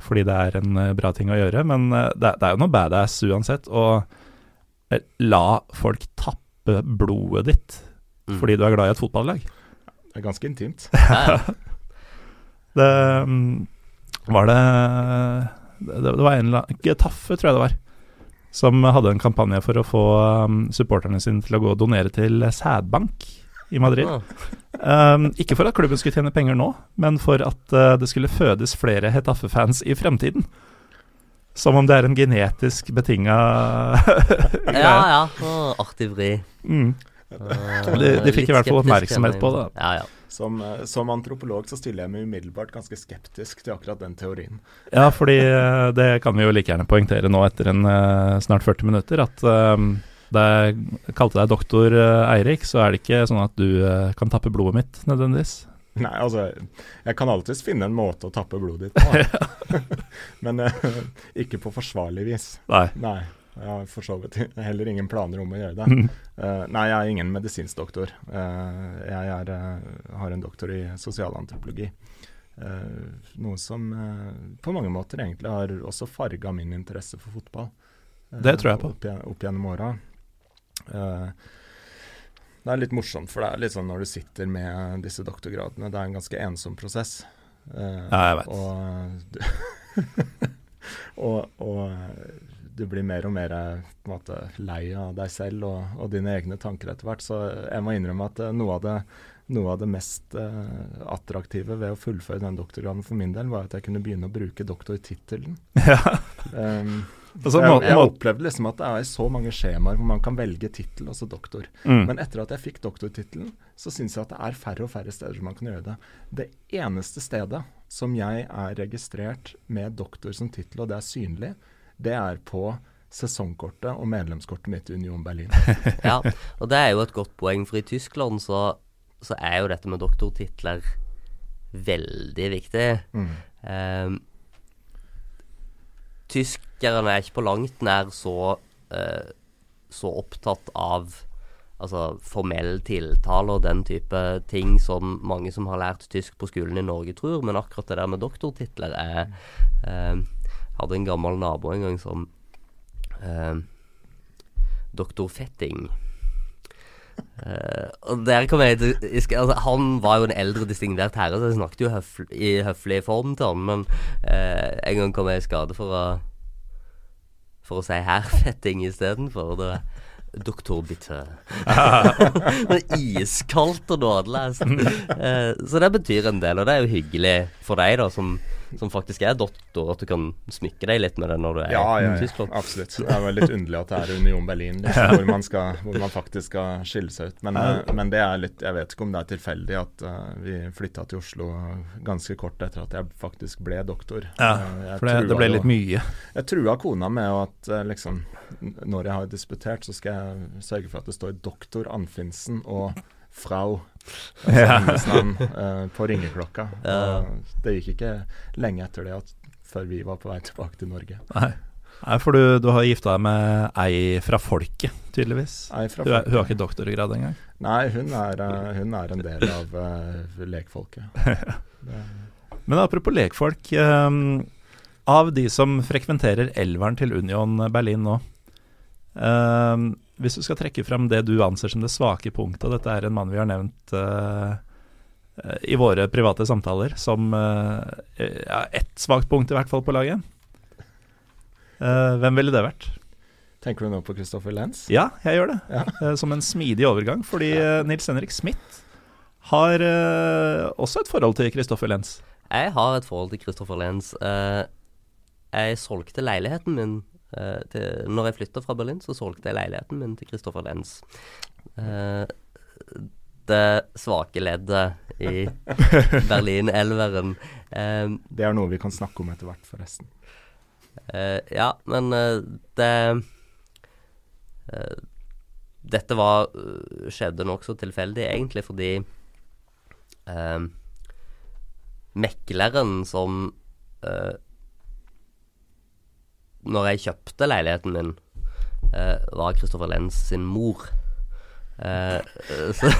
Speaker 1: fordi det er en bra ting å gjøre. Men det, er jo noe badass uansett. og Eh, la folk tappe blodet ditt mm. fordi du er glad i et fotballag.
Speaker 3: Det er ganske intimt.
Speaker 1: det mm, var det, det Det var en eller annen Getafe, tror jeg det var, som hadde en kampanje for å få um, supporterne sine til å gå og donere til sædbank i Madrid. Um, ikke for at klubben skulle tjene penger nå, men for at uh, det skulle fødes flere Hetafe-fans i fremtiden. Som om det er en genetisk betinga
Speaker 2: Ja, ja. Oh, artig vri. Mm.
Speaker 1: de, de, fikk i hvert fall oppmerksomhet på det.
Speaker 2: Ja, ja.
Speaker 3: Som, eh, som, antropolog så stiller jeg meg umiddelbart ganske skeptisk til akkurat den teorien.
Speaker 1: Ja, fordi eh, det kan vi jo like gjerne poengtere nå etter en snart 40 minutter, at um, da jeg kalte deg doktor Eirik, så er det ikke sånn at du kan tappe blodet mitt nødvendigvis.
Speaker 3: Nei, altså Jeg kan alltids finne en måte å tappe blodet ditt på. Men uh, ikke på forsvarlig vis.
Speaker 1: Nei.
Speaker 3: nei. Jeg har for så vidt heller ingen planer om å gjøre det. Uh, nei, jeg er ingen medisinsk doktor. Uh, jeg er, har en doktor i sosialantropologi. noe som på mange måter egentlig har også farga min interesse for fotball.
Speaker 1: det tror jeg på.
Speaker 3: Opp, opp gjennom åra. Uh, det er litt morsomt, for det er litt sånn når du sitter med disse doktorgradene, det er en ganske ensom prosess.
Speaker 1: Uh, ja, jeg vet.
Speaker 3: Og, og, og, du blir mer og mer måte, lei av deg selv og, og dine egne tanker etter hvert. Så jeg må innrømme at uh, noe av det, noe av det mest uh, attraktive ved å fullføre den doktorgraden for min del, var at jeg kunne begynne å bruke doktortittelen.
Speaker 1: Ja.
Speaker 3: Um, Altså, jeg, jeg opplevde liksom at det er så mange skjemaer hvor man kan velge tittel, altså doktor. Mm. Men etter at jeg fikk doktortittelen, så syns jeg at det er færre og færre steder man kan gjøre det. Det eneste stedet som jeg er registrert med doktor som tittel, og det er synlig, det er på sesongkortet og medlemskortet mitt i Union Berlin.
Speaker 2: ja, og det er jo et godt poeng, for i Tyskland så, så er jo dette med doktortitler veldig viktig. Mm. Um, tyskerne er ikke på langt nær så, eh, så opptatt av altså formell tiltale og den type ting som mange som har lært tysk på skolen i Norge, tror. Men akkurat det der med doktortitler er eh, Hadde en gammel nabo en gang som eh, Doktor Fetting. Eh, og der kom jeg til altså, Han var jo en eldre, distingvert herre, så jeg snakket jo høfl, i høflig form til han, men uh, en gang kom jeg i skade for å For å si herfetting istedenfor. Det var Doktor Bitte. Iskaldt og nådeløst. Uh, så det betyr en del, og det er jo hyggelig for deg, da, som som faktisk er doktor, at du kan smykke deg litt med det når du er
Speaker 3: ja, ja,
Speaker 2: i Tyskland.
Speaker 3: Ja, absolutt. Det er vel litt underlig at det er Union Berlin liksom, hvor, man skal, hvor, man faktisk skal skille seg ut. Men, uh, men, det er litt Jeg vet ikke om det er tilfeldig at uh, vi flytta til Oslo ganske kort etter at jeg faktisk ble doktor.
Speaker 1: Ja, uh, for det, det, ble litt mye.
Speaker 3: Jeg trua kona med at liksom Når jeg har disputert, så skal jeg sørge for at det står doktor Anfinsen og Frau altså navn, uh, på ringeklokka. Ja. det gikk ikke lenge etter det at, før vi var på vei tilbake til Norge.
Speaker 1: Nei, Nei for du, du har gifta deg med ei fra folket, tydeligvis.
Speaker 3: Ei fra
Speaker 1: du, hun har ikke doktorgrad engang?
Speaker 3: Nei, hun er, uh, hun er en del av uh, lekfolket.
Speaker 1: Men apropos lekfolk. Um, av de som frekventerer elveren til Union Berlin nå, um, hvis du skal trekke frem det du anser som det svake punktet, og dette er en mann vi har nevnt uh, i våre private samtaler som uh, ja, ett svakt punkt, i hvert fall, på laget. Uh, hvem ville det vært?
Speaker 3: Tenker du nå på Christopher Lenz?
Speaker 1: Ja, jeg gjør det. Ja. som en smidig overgang, fordi uh, Nils Henrik Smith har også et forhold til Christopher Lenz.
Speaker 2: Jeg har et forhold til Christopher Lenz. jeg solgte leiligheten min Uh, til, når jeg flytta fra Berlin, så solgte jeg leiligheten min til Christopher Lenz. Uh, det svake leddet i Berlin-elveren.
Speaker 3: Uh, det er noe vi kan snakke om etter hvert, forresten.
Speaker 2: ja, men det Dette var skjedde nokså tilfeldig, egentlig fordi mekleren som når jeg kjøpte leiligheten min, eh, var Christopher Lenz sin mor. Eh, så,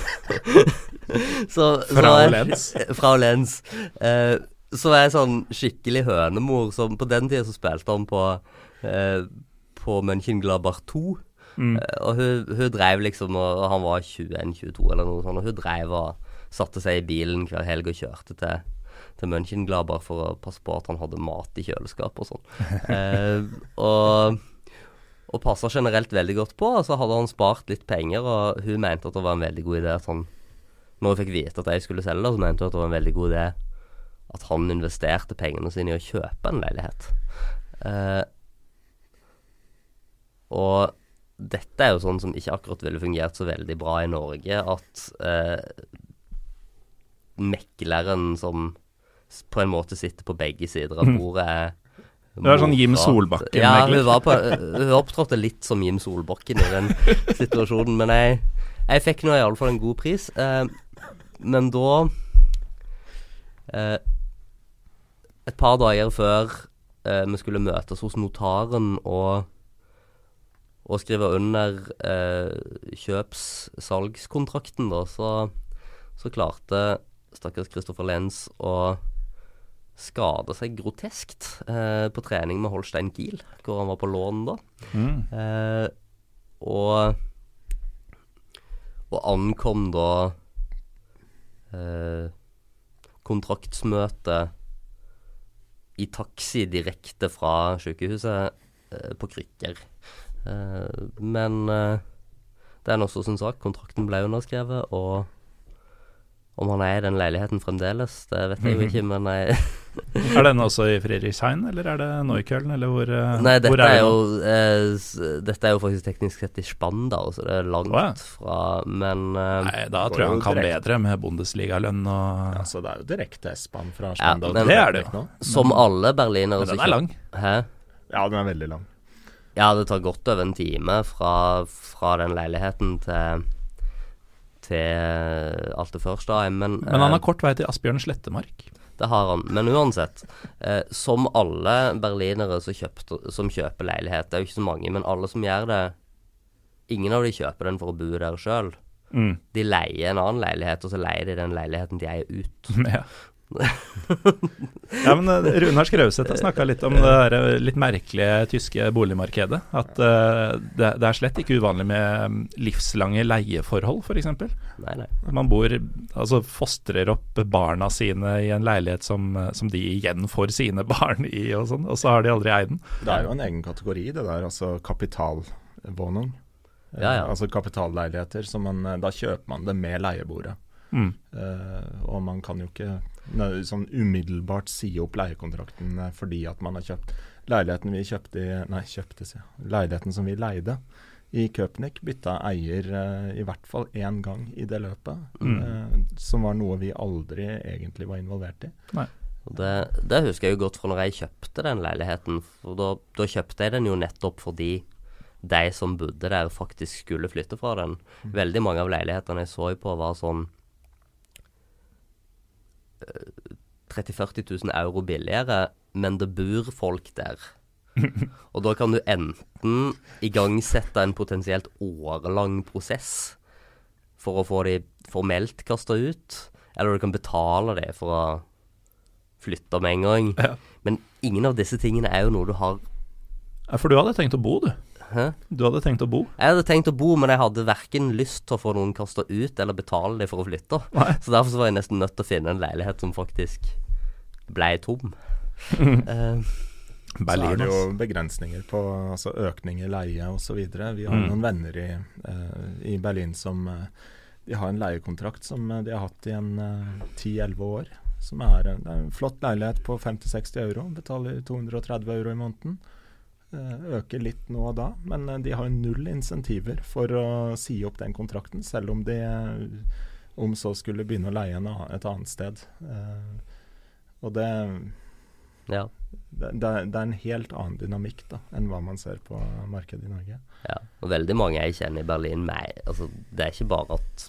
Speaker 2: så,
Speaker 1: Fra Lenz?
Speaker 2: Fra Lenz. Eh, så var jeg sånn skikkelig hønemor som På den tida så spilte han på eh, På Mönchenglaber 2. Mm. Eh, og hun, hun drev liksom og Han var 21-22 eller noe sånt, og hun drev og satte seg i bilen hver helg og kjørte til til Mönchenglaber for å passe på at han hadde mat i kjøleskapet og sånn. eh, og og passa generelt veldig godt på. Og så hadde han spart litt penger, og hun mente at det var en veldig god idé at han Når hun fikk vite at jeg skulle selge, det, så mente hun at det var en veldig god idé at han investerte pengene sine i å kjøpe en leilighet. Eh, og dette er jo sånn som ikke akkurat ville fungert så veldig bra i Norge, at eh, mekleren som på en måte sitter på begge sider av mm. bordet.
Speaker 1: Det er sånn Jim Solbakken.
Speaker 2: Ja, hun, Ja, hun opptrådte litt som Jim Solbakken i den situasjonen. Men jeg, jeg fikk nå iallfall en god pris. Eh, men da eh, Et par dager før eh, vi skulle møtes hos notaren og, og skrive under eh, kjøps-salgskontrakten, da, så, så klarte stakkars Christopher Lenz å skada seg groteskt eh, på trening med Holstein Kiel, hvor han var på lån da. Mm. Eh, og, og ankom da eh, kontraktsmøte i taxi direkte fra sykehuset eh, på krykker. Eh, men eh, det er nå så sin sak. Kontrakten ble underskrevet, og om han er i den leiligheten fremdeles, det vet jeg jo ikke, men jeg
Speaker 1: Er den også i Friedrichshain, eller er det Neukölln, eller hvor,
Speaker 2: eh, Nei, dette hvor er, er jo, eh, dette er jo faktisk teknisk sett i Spandau, så det er langt oh, ja. fra Men eh,
Speaker 1: Nei, da tror jeg han kan direkt. bedre med Bundesliga-lønn og
Speaker 3: Ja, så det er jo direkte S-bahn fra Spandau.
Speaker 1: Ja, men, det er det jo.
Speaker 2: Som alle berlinere
Speaker 1: Men den er lang.
Speaker 2: Hæ?
Speaker 3: Ja, den er veldig lang.
Speaker 2: Ja, det tar godt over en time fra, fra den leiligheten til til alt det første. Men,
Speaker 1: men han har kort vei til Asbjørn Slettemark?
Speaker 2: Det har han. Men uansett, eh, som alle berlinere som, kjøpte, som, kjøper leilighet, det er jo ikke så mange, men alle som gjør det Ingen av de kjøper den for å bo der sjøl. Mm. De leier en annen leilighet, og så leier de den leiligheten de eier ut. Ja.
Speaker 1: ja, men uh, Runar Skrauseth har snakka litt om det der, uh, litt merkelige tyske boligmarkedet. At uh, det, det, er slett ikke uvanlig med um, livslange leieforhold, f.eks. Man bor, altså fostrer opp barna sine i en leilighet som, som de igjen får sine barn i, og sånn, og så har de aldri eid den.
Speaker 3: Det er jo en egen kategori, det der. Altså kapitalvåning.
Speaker 2: Ja, ja.
Speaker 3: Altså kapitalleiligheter. Så man, da kjøper man det med leiebordet. Mm. og man kan jo ikke sånn umiddelbart si opp leiekontrakten eh, fordi at man har kjøpt leiligheten vi kjøpte i, Nei, kjøpte, sier Leiligheten som vi leide i Köpnik, bytta eier uh, i hvert fall én gang i det løpet. Mm. Uh, som var noe vi aldri egentlig var involvert i.
Speaker 2: Det, det, husker jeg jo godt fra når jeg kjøpte den leiligheten. For da, da, kjøpte jeg den jo nettopp fordi de som bodde der, faktisk skulle flytte fra den. Mm. Veldig mange av leilighetene jeg så på, var sånn 30 000-40 000 euro billigere, men det bor folk der. Og da kan du enten igangsette en potensielt årelang prosess for å få de formelt kasta ut, eller du kan betale det for å flytte med en gang. Ja. Men ingen av disse tingene er jo noe du har
Speaker 1: For du hadde tenkt å bo, du? Hæ? Du hadde tenkt å bo?
Speaker 2: Jeg hadde tenkt å bo, men jeg hadde verken lyst til å få noen kasta ut, eller betale dem for å flytte. Nei. Så derfor så var jeg nesten nødt til å finne en leilighet som faktisk ble tom.
Speaker 3: uh, Berlin, så er det jo begrensninger på altså økning i leie osv. Vi har mm. noen venner i, uh, i Berlin som uh, de har en leiekontrakt som de har hatt i en ti-elleve år. Som er, er, en flott leilighet på 50-60 euro. Betaler 230 euro i måneden. Eh, øker litt nå og da, men eh, de har null insentiver for å si opp den kontrakten, selv om de eh, om så skulle begynne å leie en, et annet sted. og det, ja. det, det, er en helt annen dynamikk da, enn hva man ser på markedet i Norge.
Speaker 2: Ja, og veldig mange jeg kjenner i Berlin, meg, altså, det er ikke bare at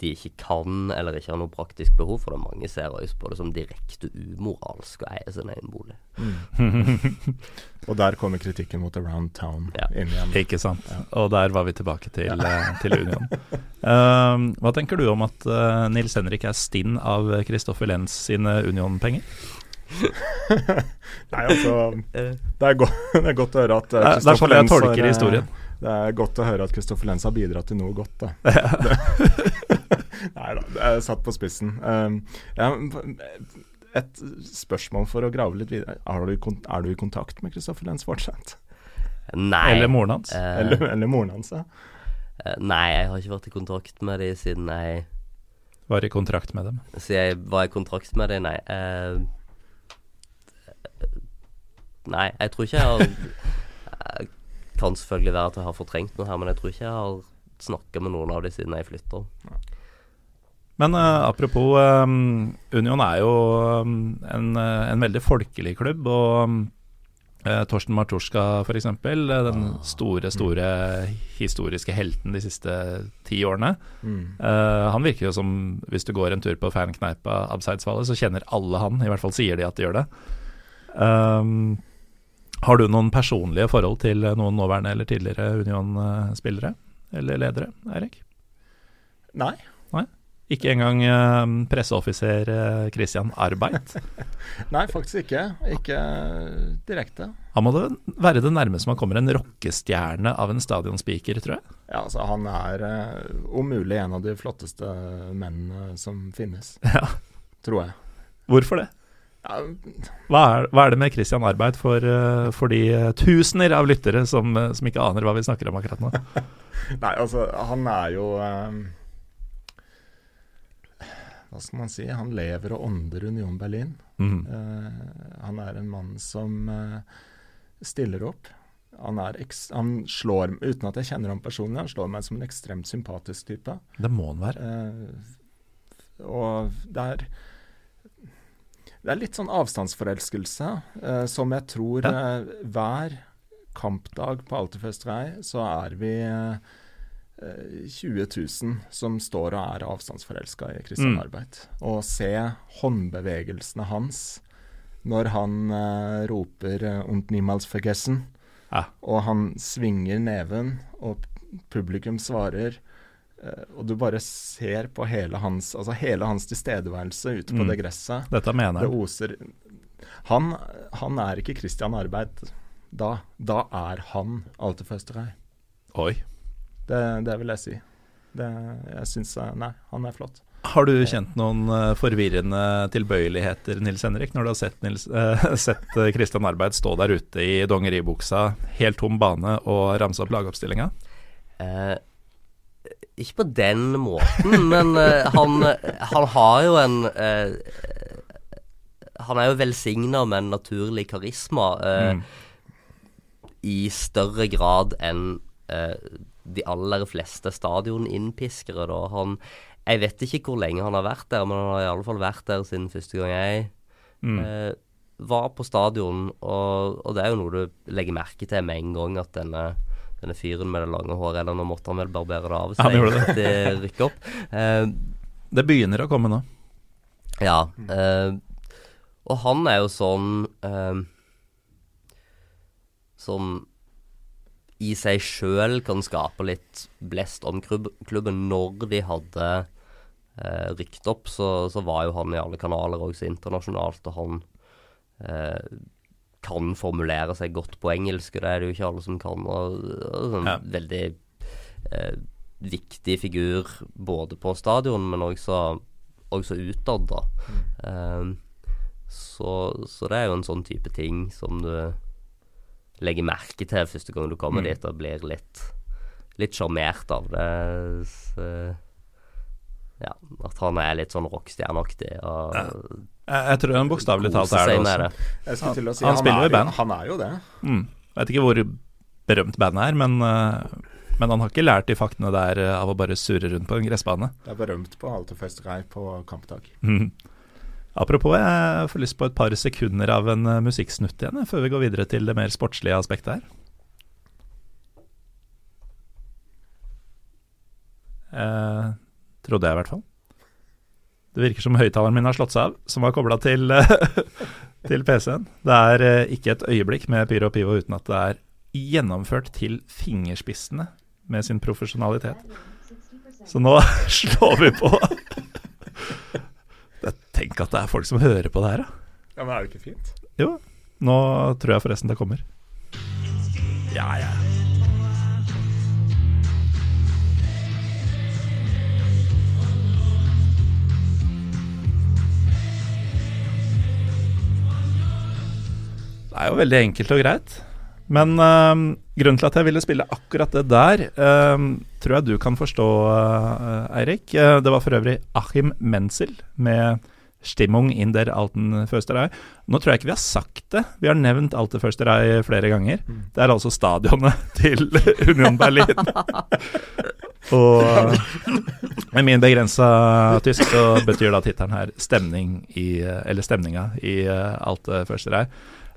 Speaker 2: de ikke kan eller ikke har noe praktisk behov for det. Mange ser også på det som direkte umoralsk å eie sin egen bolig.
Speaker 3: Mm. og der kommer kritikken mot Around Town ja. inn igjen.
Speaker 1: Ikke sant. Ja. Og der var vi tilbake til, ja. Eh, til Union. Um, hva tenker du om at uh, Nils Henrik er stinn av Kristoffer Lenz sine Union-penger?
Speaker 3: Nei, altså Det er, godt, det er godt å høre at uh,
Speaker 1: Det er sånn jeg tolker historien.
Speaker 3: Det er godt å høre at Kristoffer Lenz har bidratt til noe godt, da. Nei da, det er satt på spissen. Um, ja, et spørsmål for å grave litt videre. Er du, er du i kontakt med Kristoffer Lenz fortsatt?
Speaker 2: Nei.
Speaker 1: Eller moren hans?
Speaker 3: Uh, eller, eller, moren hans, ja.
Speaker 2: Uh, nei, jeg har ikke vært i kontakt med dem siden jeg
Speaker 1: Var i kontrakt med dem?
Speaker 2: Siden jeg var i kontrakt med dem, nei. Uh, nei, jeg tror ikke jeg har Kan selvfølgelig være at jeg har fortrengt noe her, men jeg tror ikke jeg har snakka med noen av dem siden jeg flytta.
Speaker 1: Men uh, apropos, um, Union er jo um, en, en, veldig folkelig klubb. Og um, Torsten Martorska f.eks., den store, store historiske helten de siste ti årene. Mm. Uh, han virker jo som, hvis du går en tur på fankneipa Abseidsvallet, så kjenner alle han. I hvert fall sier de at de gjør det. Um, har du noen personlige forhold til noen nåværende eller tidligere Union-spillere eller ledere, Eirik?
Speaker 3: Nei.
Speaker 1: Ikke engang uh, presseoffiser uh, Christian Arbeid?
Speaker 3: Nei, faktisk ikke. Ikke direkte.
Speaker 1: Han må det være det nærmeste man kommer en rockestjerne av en stadionspeaker, tror jeg.
Speaker 3: Ja, altså han er om mulig en av de flotteste mennene som finnes.
Speaker 1: Ja.
Speaker 3: Tror jeg.
Speaker 1: Hvorfor det? Ja. Hva, er, hva, er, det med Christian Arbeid for, for de tusener av lyttere som, som, ikke aner hva vi snakker om akkurat nå?
Speaker 3: Nei, altså han er jo hva skal man si, han lever og ånder Union Berlin. Mm. Uh, han er en mann som uh, stiller opp. Han, han, slår, uten at jeg kjenner ham personlig, han slår meg som en ekstremt sympatisk type.
Speaker 1: Det må han være.
Speaker 3: Uh, og det er, det er litt sånn avstandsforelskelse, som jeg tror hver kampdag på Alterfestrei så er vi 20 eh, 000 som står og er avstandsforelska i Christian mm. Arbeid. Og se håndbevegelsene hans når han uh, roper uh, 'und niemals vergessen', ja. og han svinger neven, og publikum svarer Uh, og du bare ser på hele hans, altså hele hans tilstedeværelse ute på
Speaker 1: Mm.
Speaker 3: det gresset.
Speaker 1: Dette mener
Speaker 3: Det
Speaker 1: han.
Speaker 3: oser han, han er ikke Christian Arbeid da. Da er han Alte Føsterøy.
Speaker 1: Oi.
Speaker 3: Det, det vil jeg si. Det, jeg syns Nei, han er flott.
Speaker 1: Har du kjent noen eh, forvirrende tilbøyeligheter, Nils Henrik, når du har sett, Nils, eh, sett eh, Christian Arbeid stå der ute i dongeribuksa, helt tom bane, og ramse opp lagoppstillinga?
Speaker 2: Eh, ikke på den måten, men eh, han, han har jo en eh, Han er jo velsigna med en naturlig karisma eh,
Speaker 1: Mm.
Speaker 2: i større grad enn eh, de aller fleste stadioninnpiskere. Da. Han, jeg vet ikke hvor lenge han har vært der, men han har i alle fall vært der siden første gang jeg
Speaker 1: Mm.
Speaker 2: eh, var på stadion, og, og det er jo noe du legger merke til med en gang, at denne, denne fyren med det lange håret Eller nå måtte han vel barbere det av seg
Speaker 1: gjorde det.
Speaker 2: rykker rykke opp. Eh,
Speaker 1: Det begynner å komme nå.
Speaker 2: ja. Eh, og han er jo sånn eh, Som i seg sjøl kan skape litt blest om klubben. Når de hadde eh, rykt opp, så, så var jo han i alle kanaler også internasjonalt, og han eh, kan formulere seg godt på engelsk, og det er det jo ikke alle som kan. Og, og sånn
Speaker 1: Ja.
Speaker 2: veldig eh, viktig figur både på stadion, men også, også utad, da. Eh, så, så det er jo en sånn type ting som du legger merke til første gang du kommer
Speaker 1: Mm.
Speaker 2: dit og blir litt litt sjarmert av det. Så, ja, at han er litt sånn rockestjerneaktig
Speaker 1: Ja. Jeg, jeg tror han bokstavelig talt er det også.
Speaker 2: det.
Speaker 3: Jeg skulle til si,
Speaker 1: Han spiller jo i band.
Speaker 3: Han er jo det.
Speaker 1: Mm. Vet ikke hvor berømt bandet er, men, eh, men han har ikke lært de faktene der eh, av å bare surre rundt på en gressbane.
Speaker 3: Det er berømt på Alte Føsterøy på kampdag.
Speaker 1: Mm. Apropos, jeg får lyst på et par sekunder av en eh, musikksnutt igjen, før vi går videre til det mer sportslige aspektet her. Eh, trodde jeg, i hvert fall. Det virker som høyttaleren min har slått seg av, som var kobla til, til PC-en. Det er eh, ikke et øyeblikk med Pyro og Pivo uten at det er gjennomført til fingerspissene med sin profesjonalitet. Så nå slår vi på. Tenk at det er folk som hører på det her, da.
Speaker 3: Ja, Men er det ikke fint?
Speaker 1: Jo, nå tror jeg forresten det kommer. Ja, ja. Det er jo veldig enkelt og greit. Men øhm, grunnen til at jeg ville spille akkurat det der, øhm, tror jeg du kan forstå, øh, Eirik. Eh, Det var for øvrig Achim Menzel med 'Stimmung in der alten Försterei'. Nå tror jeg ikke vi har sagt det. Vi har nevnt Alte Försterei flere ganger. Det er altså stadionet til Union Berlin. Og med min begrensa tysk så betyr da tittelen her 'stemning i Eller stemninga i eh, Alte Försterei'.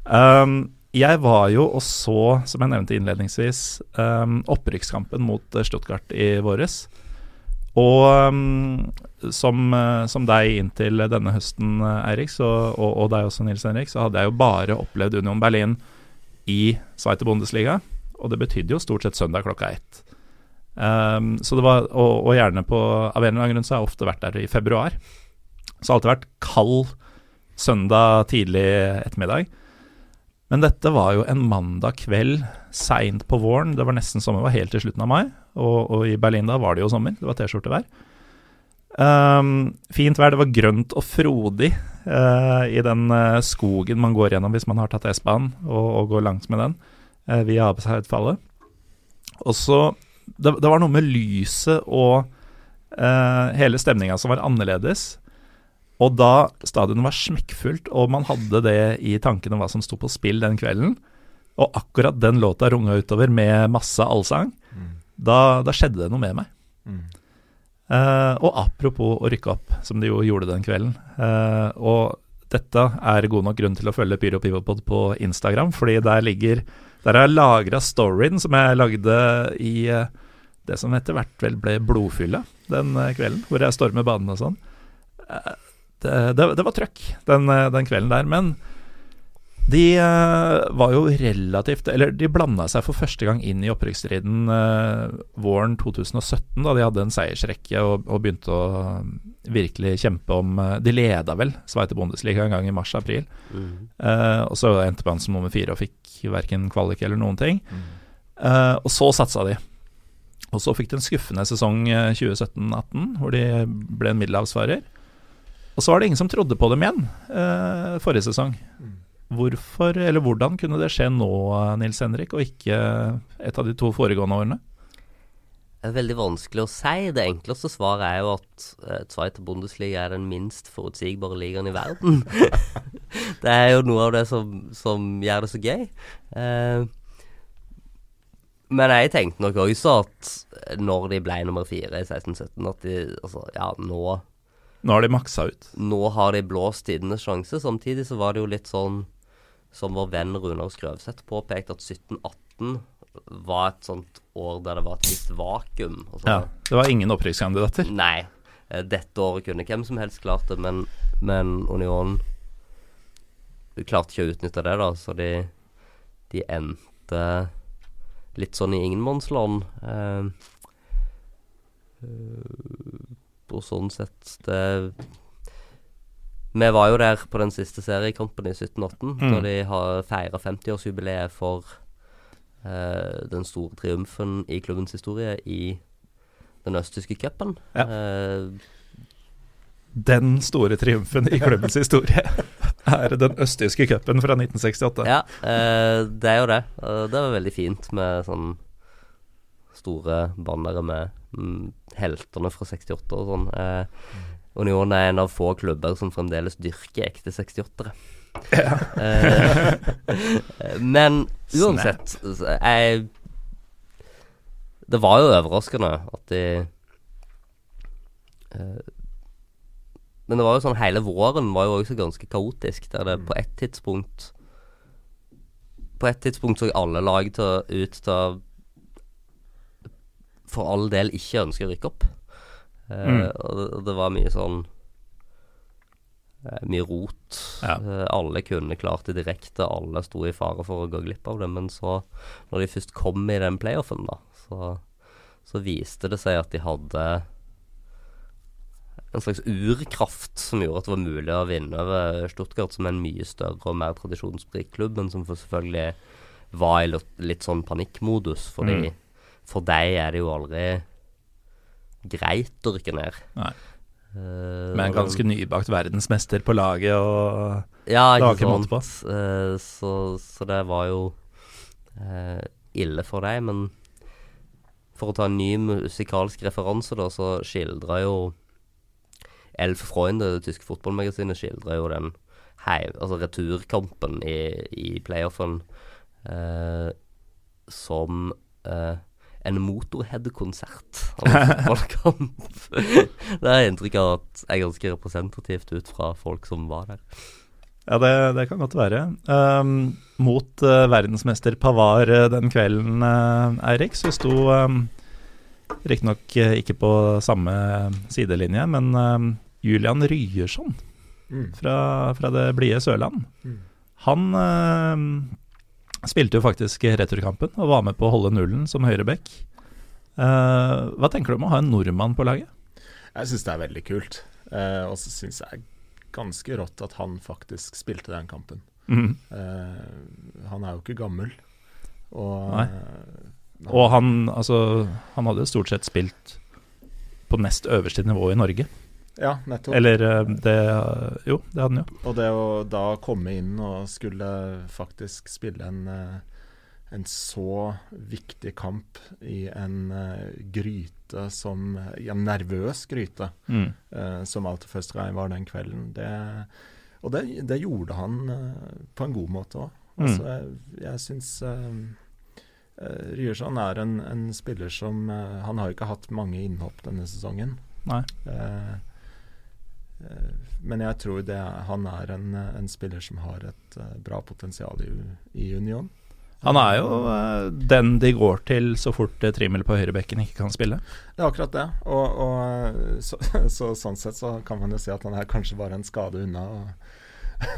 Speaker 1: Um, jeg var jo og så, som jeg nevnte innledningsvis, um, opprykkskampen mot eh, Stuttgart i våres. Og um, som, eh, som deg inntil denne høsten, eh, Eirik, og, og deg også, Nils Henrik, så hadde jeg jo bare opplevd Union Berlin i Zweite Bundesliga. Og det betydde jo stort sett søndag klokka ett. Um, så det var, og, og gjerne på Av en eller annen grunn så har jeg ofte vært der i februar. Så det har alltid vært kald søndag tidlig ettermiddag. Men dette var jo en mandag kveld seint på våren. Det var nesten sommer, det var helt til slutten av mai. Og, og i Berlin da var det jo sommer. Det var T-skjortevær. Um, fint vær. Det var grønt og frodig uh, i den uh, skogen man går gjennom hvis man har tatt S-banen og, og går langs med den uh, via Abeseidfallet. Og så det, det var noe med lyset og hele stemninga som var annerledes. Og da stadionet var smekkfullt, og man hadde det i tankene hva som sto på spill den kvelden, og akkurat den låta runga utover med masse allsang, da, da skjedde det noe med meg.
Speaker 3: Mm.
Speaker 1: Uh, og apropos å rykke opp, som de jo gjorde den kvelden. Uh, og dette er god nok grunn til å følge Pyro Pivopod på Instagram, fordi der ligger Der har jeg lagra storyen som jeg lagde i eh, det som etter hvert vel ble Blodfylla den kvelden, hvor jeg stormer banen og sånn. Eh, det, det, det var trøkk den, eh, den kvelden der, men De eh, var jo relativt Eller de blanda seg for første gang inn i opprykksstriden våren 2017, da de hadde en seiersrekke og, og begynte å eh, virkelig kjempe om De leda vel Sveite Bundesliga en gang i mars-april.
Speaker 2: Mm.
Speaker 1: Uh, og så endte man som nummer fire og fikk verken kvalik eller noen ting. Eh, og så satsa de. Og så fikk de en skuffende sesong eh, 2017-18, hvor de ble en middelhavsfarer. Og så var det ingen som trodde på dem igjen eh, forrige sesong.
Speaker 3: Mm.
Speaker 1: Hvorfor, eller hvordan kunne det skje nå, Nils Henrik, og ikke et av de to foregående årene?
Speaker 2: Det er veldig vanskelig å si. Det enkleste svaret er jo at uh, Zweite Bundesliga er den minst forutsigbare ligaen i verden. det er jo noe av det som, som gjør det så gøy. Uh, men jeg tenkte nok også at når de ble nummer fire i 16-17, at de altså, ja, nå,
Speaker 1: Nå har de maksa ut.
Speaker 2: nå har de blåst tidenes sjanse. Samtidig så var det jo litt sånn som vår venn Runar Skrøvseth påpekte, at 17-18 var et sånt år der det var et visst vakuum.
Speaker 1: Ja, det var ingen opprykkskandidater.
Speaker 2: Nei. eh, Dette året kunne hvem som helst klart det, men, men Union klarte ikke å utnytte det, da. Så de, de endte litt sånn i ingenmannsland. Eh, og sånn sett det Vi var jo der på den siste seriekampen i 1718,
Speaker 1: Mm.
Speaker 2: da de har feira 50-årsjubileet for uh, den store triumfen i klubbens historie i den østtyske cupen.
Speaker 1: Ja.
Speaker 2: Uh,
Speaker 1: Den store triumfen i klubbens historie er den østtyske cupen fra 1968.
Speaker 2: ja, uh, det er jo det. Det var veldig fint med sånn store bannere med heltene fra 68 og sånn. Eh, Union er en av få klubber som fremdeles dyrker ekte 68-ere. Eh, men uansett, jeg Det var jo overraskende at de eh, Men det var jo sånn hele våren var jo også ganske kaotisk, der det på et tidspunkt På et tidspunkt så alle lag til, ut til å for all del ikke ønsker å rykke opp. Eh,
Speaker 1: Mm.
Speaker 2: og, det, var mye sånn eh, Mye rot.
Speaker 1: Ja.
Speaker 2: Eh, alle kunne klart det direkte, alle sto i fare for å gå glipp av det. Men så, når de først kom i den playoffen, da, så, så viste det seg at de hadde en slags urkraft som gjorde at det var mulig å vinne over Stuttgart, som er en mye større og mer tradisjonsrik klubb, men som selvfølgelig var i litt sånn panikkmodus, fordi
Speaker 1: Mm.
Speaker 2: For deg er det jo aldri greit å rykke ned.
Speaker 1: Nei.
Speaker 2: Uh,
Speaker 1: Med en ganske nybakt verdensmester på laget og
Speaker 2: ja, ikke
Speaker 1: ikke måte
Speaker 2: sant. Eh, så, så det var jo uh, ille for deg, men for å ta en ny musikalsk referanse, da, så skildra jo Elf Freund, det tyske fotballmagasinet, skildra jo den hei, altså returkampen i, i playoffen som en Motorhead-konsert av en fotballkamp. det er jeg inntrykk av at er ganske representativt ut fra folk som var der.
Speaker 1: Ja, det, det kan godt være. Um, mot uh, verdensmester Pavar uh, den kvelden, uh, Eirik, så sto um, riktignok uh, ikke på samme sidelinje, men um, Julian Ryerson
Speaker 3: Mm.
Speaker 1: fra, fra det blide Sørland.
Speaker 3: Mm.
Speaker 1: Han spilte jo faktisk returkampen og var med på å holde nullen som høyreback. Uh, hva tenker du om å ha en nordmann på laget?
Speaker 3: Jeg syns det er veldig kult. Uh, og så syns jeg ganske rått at han faktisk spilte den kampen.
Speaker 1: Mm.
Speaker 3: Uh, han er jo ikke gammel. Og, eh,
Speaker 1: Og han, altså, han hadde stort sett spilt på nest øverste nivå i Norge.
Speaker 3: Ja, nettopp.
Speaker 1: Eller eh, det Jo, det hadde han jo.
Speaker 3: Og det å da komme inn og skulle faktisk spille en, eh, en så viktig kamp i en eh, gryte som Ja, nervøs gryte,
Speaker 1: Mm.
Speaker 3: alt som Alter Førstrein var den kvelden, det Og det, det gjorde han eh, på en god måte òg.
Speaker 1: Mm.
Speaker 3: Altså, jeg, jeg syns uh, Ryerson er en, en spiller som uh, Han har jo ikke hatt mange innhopp denne sesongen.
Speaker 1: Nei.
Speaker 3: Eh, eh, men jeg tror det han er en, en spiller som har et eh, bra potensial i, i Union.
Speaker 1: Han er jo eh, den de går til så fort eh, Trimmel på høyrebekken ikke kan spille.
Speaker 3: Det er akkurat det. Og, og så, så, sånn sett så kan man jo si at han er kanskje bare en skade unna å,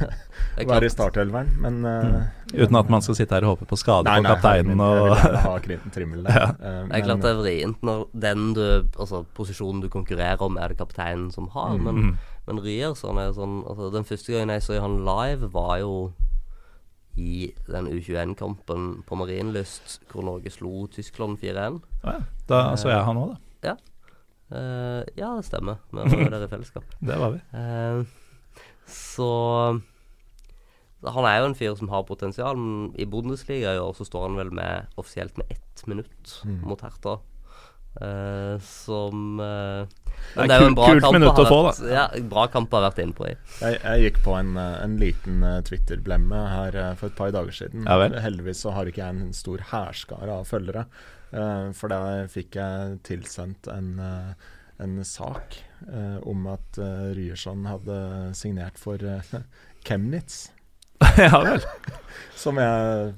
Speaker 3: være i startelveren, men eh,
Speaker 1: Uten at man skal sitte her og håpe på skade
Speaker 3: Nei,
Speaker 1: på
Speaker 3: nei,
Speaker 1: kapteinen og
Speaker 3: ha Trimmel der.
Speaker 1: Ja.
Speaker 3: Eh,
Speaker 2: Det er klart det er vrient når den du Altså posisjonen du konkurrerer om, er det kapteinen som har, men,
Speaker 1: Mm.
Speaker 2: Men Ryerson er jo sånn Altså, den første gangen jeg så han live, var jo i den U21-kampen på Marienlyst, hvor Norge slo Tyskland 4-1.
Speaker 1: Ja, Da så jeg han òg, da.
Speaker 2: Eh, ja, det stemmer. Vi var jo der i fellesskap.
Speaker 1: Det var vi.
Speaker 2: Uh, så Han er jo en fyr som har potensial, men i Bundesliga i år så står han vel med offisielt med ett minutt
Speaker 3: Mm.
Speaker 2: mot Hertha. Eh, som eh,
Speaker 1: Det er
Speaker 2: jo en bra
Speaker 1: kult
Speaker 2: kamp
Speaker 1: minutt å få,
Speaker 2: da. Ja, bra kamp har vært inne på i.
Speaker 3: Jeg, jeg gikk på en, eh, en liten Twitter-blemme her for et par dager siden.
Speaker 1: Ja.
Speaker 3: Heldigvis så har ikke jeg en stor hærskare av følgere. Uh, for da fikk jeg tilsendt en, en sak om at uh, Ryerson hadde signert for uh, Chemnitz.
Speaker 1: ja vel.
Speaker 3: Som jeg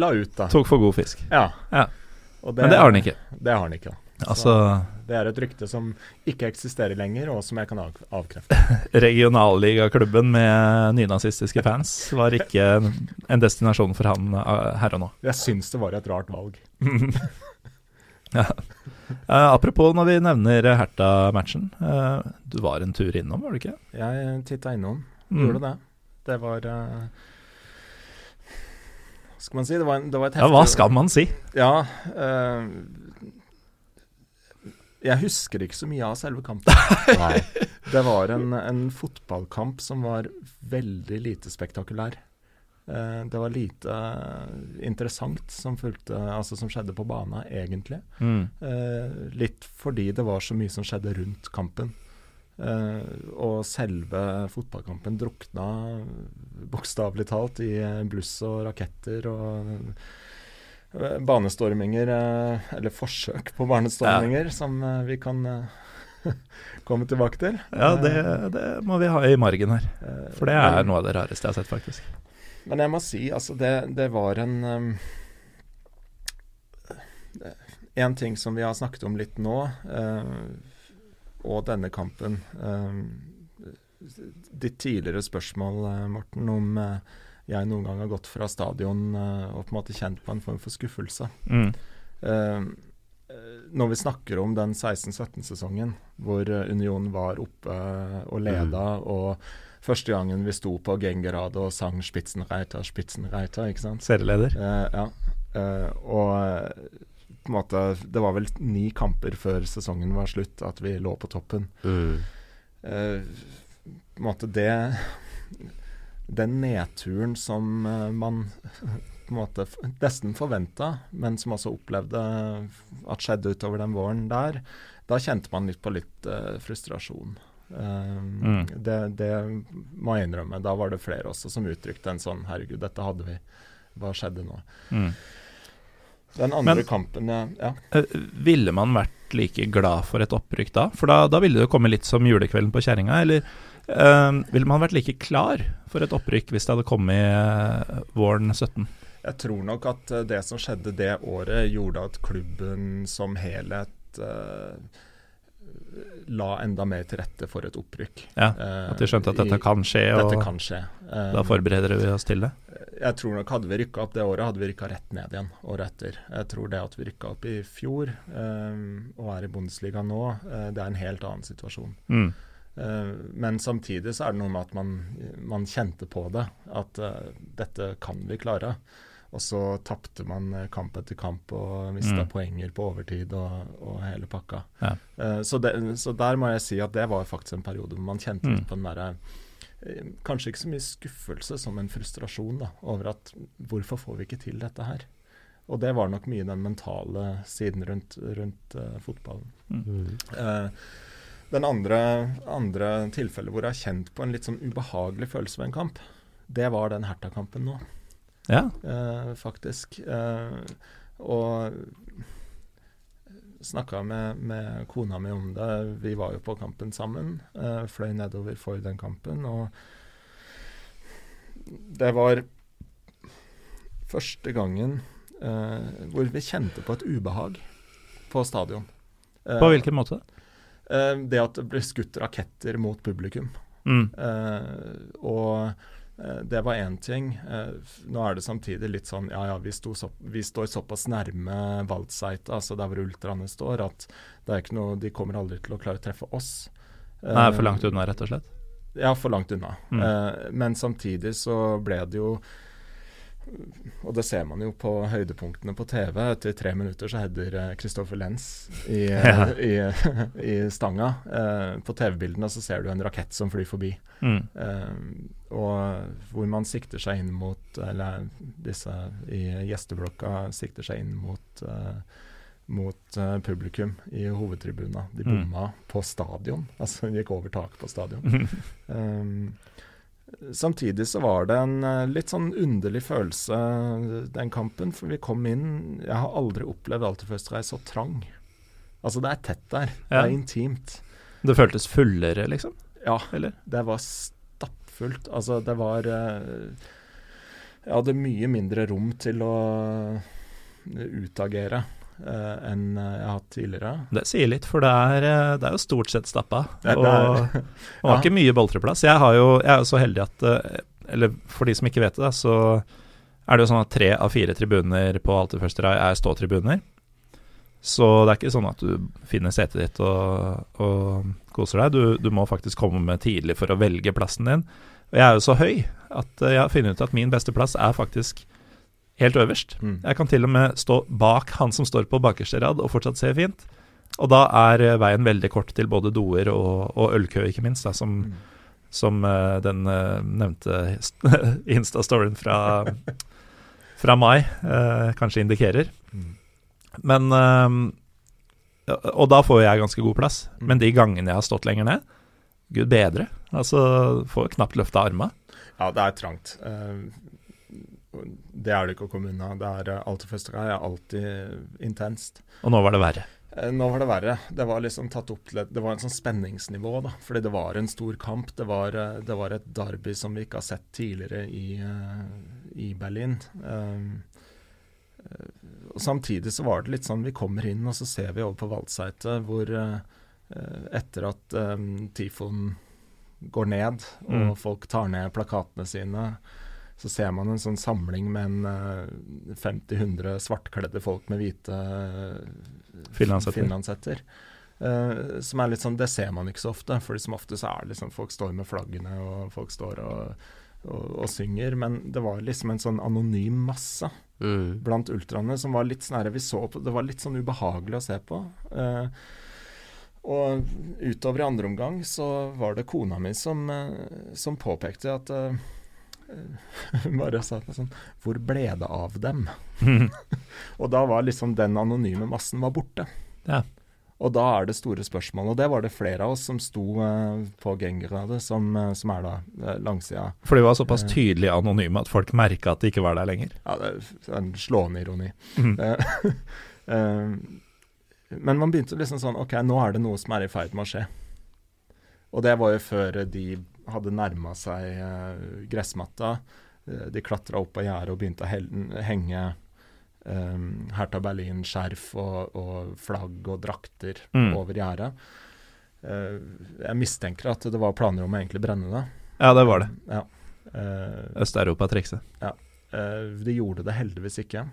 Speaker 3: la ut, da.
Speaker 1: Tok for god fisk.
Speaker 3: Ja.
Speaker 1: Ja.
Speaker 3: Og
Speaker 1: Men det har han ikke.
Speaker 3: Det har han ikke.
Speaker 1: Altså,
Speaker 3: Det er et rykte som ikke eksisterer lenger, og som jeg kan av avkrefte.
Speaker 1: regionalligaklubben med nynazistiske fans var ikke en, destinasjon for han eh, her og nå.
Speaker 3: Jeg syns det var et rart valg.
Speaker 1: ja. Uh, apropos når vi nevner Herta-matchen. Uh, du var en tur innom, var du ikke?
Speaker 3: Jeg titta innom,
Speaker 1: Mm.
Speaker 3: gjorde det. Det var eh, Hva skal man si? Det var, en, det var et
Speaker 1: Ja, hva skal man si?
Speaker 3: Ja. eh, jeg husker ikke så mye av selve kampen.
Speaker 2: Nei.
Speaker 3: Det var en, en fotballkamp som var veldig lite spektakulær. Uh, det var lite eh, interessant som, fulgte, altså som skjedde på banen, egentlig.
Speaker 1: Mm.
Speaker 3: Uh, litt fordi det var så mye som skjedde rundt kampen. Eh, og selve fotballkampen drukna bokstavelig talt i bluss og raketter og eh, banestorminger, eh, eller forsøk på banestorminger, som eh, vi kan komme tilbake til.
Speaker 1: Ja, det, det må vi ha i margen her. For det er noe av det rareste jeg har sett, faktisk.
Speaker 3: Men jeg må si, altså det, det var en um, En ting som vi har snakket om litt nå, eh, og denne kampen eh, Ditt tidligere spørsmål, eh, Morten, om eh, jeg noen gang har gått fra stadion eh, og på en måte kjent på en form for skuffelse.
Speaker 1: Mm.
Speaker 3: Eh, når vi snakker om den 16-17-sesongen hvor Union var oppe og leda, og første gangen vi sto på Gengerad og sang 'Spitzenreiter, Spitzenreiter', ikke sant?
Speaker 1: Serieleder.
Speaker 3: Eh, ja. Uh, og på en måte Det var vel ni kamper før sesongen var slutt at vi lå på toppen.
Speaker 2: Mm.
Speaker 3: Uh, på en måte det Den nedturen som eh, man på en måte nesten forventa, men som også opplevde at skjedde utover den våren der, da kjente man litt på litt uh, frustrasjon. Um,
Speaker 1: Mm.
Speaker 3: det, det må jeg innrømme. Da var det flere også som uttrykte en sånn Herregud, dette hadde vi. Hva skjedde nå?
Speaker 1: Mm.
Speaker 3: Den andre
Speaker 1: Men-
Speaker 3: kampen, ja. ja.
Speaker 1: Eh, Ville man vært like glad for et opprykk da? For da, da ville det komme litt som julekvelden på kjerringa, eller eh, ville man vært like klar for et opprykk hvis det hadde kommet eh, våren 17?
Speaker 3: Jeg tror nok at det som skjedde det året, gjorde at klubben som helhet eh, la enda mer til rette for et opprykk.
Speaker 1: Ja,
Speaker 3: Eh,
Speaker 1: At de skjønte at dette kan skje,
Speaker 3: Dette
Speaker 1: og
Speaker 3: kan skje. Eh,
Speaker 1: da forbereder vi oss til det?
Speaker 3: jeg tror nok hadde vi rykka opp det året, hadde vi rykka rett ned igjen året etter. Jeg tror det at vi rykka opp i fjor eh, og er i Bundesliga nå, eh, det er en helt annen situasjon.
Speaker 1: Mm.
Speaker 3: Eh, men samtidig så er det noe med at man, man kjente på det, at eh, dette kan vi klare. Og så tapte man eh, kamp etter kamp og mista
Speaker 1: Mm.
Speaker 3: poenger på overtid og, og hele pakka.
Speaker 1: Ja.
Speaker 3: Uh, så, det, så der må jeg si at det var faktisk en periode hvor man kjente
Speaker 1: Mm.
Speaker 3: på den derre eh, Kanskje ikke så mye skuffelse som en frustrasjon da, over at hvorfor får vi ikke til dette her? Og det var nok mye den mentale siden rundt, rundt uh, fotballen.
Speaker 2: Mm.
Speaker 3: Uh, den andre, andre tilfellet hvor jeg har kjent på en litt sånn ubehagelig følelse ved en kamp, det var den Herta-kampen nå,
Speaker 1: Ja.
Speaker 3: eh, faktisk. Eh, og snakka med, med kona mi om det. Vi var jo på kampen sammen. Eh, fløy nedover for den kampen, og det var første gangen eh, hvor vi kjente på et ubehag på stadion. Eh,
Speaker 1: På hvilken måte?
Speaker 3: Eh, det at det ble skutt raketter mot publikum.
Speaker 1: Mm.
Speaker 3: Og det var én ting. Eh, nå er det samtidig litt sånn ja ja, vi, så, vi står såpass nærme Waldseite, altså der hvor ultraene står, at det er ikke noe, de kommer aldri til å klare å treffe oss.
Speaker 1: Nei, for langt unna, rett og slett?
Speaker 3: Ja, for langt unna. Mm. men samtidig så ble det jo og det ser man jo på høydepunktene på TV. Etter tre minutter så header Kristoffer Lenz i, ja. i, i, stanga. Eh, på TV-bildene så ser du en rakett som flyr forbi. Mm. Eh, og hvor man sikter seg inn mot Eller disse i gjesteblokka sikter seg inn mot, eh, mot uh, publikum i hovedtribuna. De mm. bomma mm. på stadion. Altså de gikk over taket på stadion. um, Samtidig så var det en uh, litt sånn underlig følelse den kampen, for vi kom inn Jeg har aldri opplevd Alltid Førsterei så trang. Altså, det er tett der. Ja. Det er intimt.
Speaker 1: Det føltes fullere, liksom?
Speaker 3: Ja. Eller? Det var stappfullt. Altså, det var uh, Jeg hadde mye mindre rom til å utagere enn jeg har hatt tidligere.
Speaker 1: Det sier litt, for det er, eh, det er jo stort sett stappa. Det, og det var ja. ikke mye boltreplass. Jeg, har jo, jeg er jo så heldig at Eller for de som ikke vet det, så er det jo sånn at tre av fire tribuner på Alltid første rai er ståtribuner. Så det er ikke sånn at du finner setet ditt og, og koser deg. Du, du, må faktisk komme med tidlig for å velge plassen din. Og jeg er jo så høy at jeg har funnet ut at min beste plass er faktisk helt øverst. Mm. Jeg kan til og med stå bak han som står på bakerste rad og fortsatt se fint. Og da er eh, veien veldig kort til både doer og, og ølkø, ikke minst, da, som, mm. som uh, den uh, nevnte Insta-storyen fra, fra mai uh, kanskje indikerer. Mm. Men Og da får jeg ganske god plass. Mm. Men de gangene jeg har stått lenger ned, gud bedre. Altså, får knapt løfta arma.
Speaker 3: Ja, det er trangt. Det er det ikke å komme unna. Det er Alt alltid første gang. er alltid intenst.
Speaker 1: Og nå var det verre?
Speaker 3: Eh, nå var det verre. Det var liksom tatt opp til Det var en sånn spenningsnivå, da. Fordi det var en stor kamp. Det var, eh, det var et derby som vi ikke har sett tidligere i, i Berlin. Um, og Samtidig så var det litt sånn vi kommer inn, og så ser vi over på Waldseite, hvor etter at um, Tifon går ned, og mm. folk tar ned plakatene sine så ser man en sånn samling med en uh, eh, 50-100 svartkledde folk med hvite finlandshetter. finlandshetter. Uh, som er litt sånn, Det ser man ikke så ofte, for som ofte så er det liksom folk står med flaggene og folk står og, og, og synger. Men det var liksom en sånn anonym masse mm. blant ultraene som var litt sånn vi så på, Det var litt sånn ubehagelig å se på. Uh, og utover i andre omgang så var det kona mi som, som påpekte at bare sa sånn Hvor ble det av dem? og da var liksom den anonyme massen var borte. Ja. Og da er det store spørsmålet, og det var det flere av oss som sto uh, på Gengradet, som, uh, som, er da uh, langsida.
Speaker 1: For de var såpass tydelig anonyme at folk merka at de ikke var der lenger?
Speaker 3: Ja, det er en slående ironi. Mm. men man begynte liksom sånn OK, nå er det noe som er i ferd med å skje. Og det var jo før de hadde nærma seg uh, gressmatta. Uh, de klatra opp på gjerdet og begynte å henge um, Hertha Berlin-skjerf og, og, flagg og drakter mm. over gjerdet. Uh, jeg mistenker at det var planer om å egentlig brenne det.
Speaker 1: Ja, det var det.
Speaker 3: Ja.
Speaker 1: Øst-Europa-trikset.
Speaker 3: Ja. de gjorde det heldigvis ikke.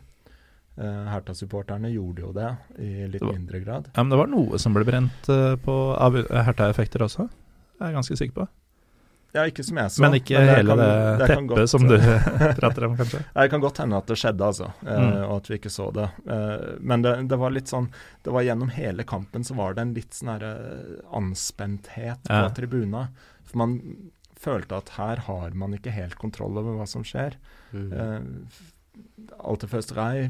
Speaker 3: Uh, Herta-supporterne gjorde jo det i litt
Speaker 1: det
Speaker 3: mindre grad.
Speaker 1: Ja, Men det var noe som ble brent uh, på, av Herta-effekter også? jeg er ganske sikker på.
Speaker 3: Ja, ikke som jeg så.
Speaker 1: Men ikke men hele kan, det, teppet teppet som du prater om, kanskje?
Speaker 3: Det kan godt hende at det skjedde, altså, eh, mm. og at vi ikke så det. Eh, men det, det, var litt sånn Det var gjennom hele kampen så var det en litt sånn eh, anspenthet på ja. tribuna. For man følte at her har man ikke helt kontroll over hva som skjer. Mm. Alt det første rei,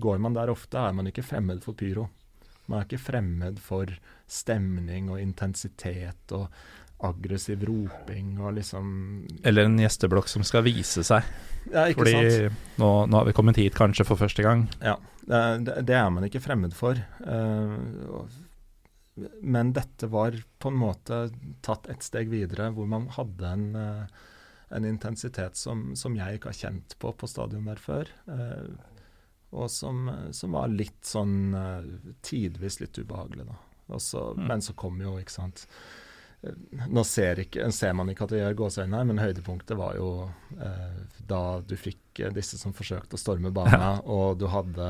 Speaker 3: går man der ofte, er man ikke fremmed for pyro. Man er ikke fremmed for stemning og intensitet og aggressiv roping og liksom
Speaker 1: Eller en gjesteblokk som skal vise seg.
Speaker 3: Ja, ikke
Speaker 1: Fordi
Speaker 3: sant?
Speaker 1: Nå, nå, har vi kommet hit kanskje for første gang.
Speaker 3: Ja, det, det er man ikke fremmed for. Uh, men dette var på en måte tatt et steg videre, hvor man hadde en, uh, en intensitet som, som, jeg ikke har kjent på på stadion der før. Uh, og som, som, var litt sånn tidvis litt ubehagelig, da. Også, mm. Men så kom jo, ikke sant nå ser, ikke, ser, man ikke at det gjør gåseøyne her, men høydepunktet var jo eh, da du fikk eh, disse som forsøkte å storme banen, ja. og du hadde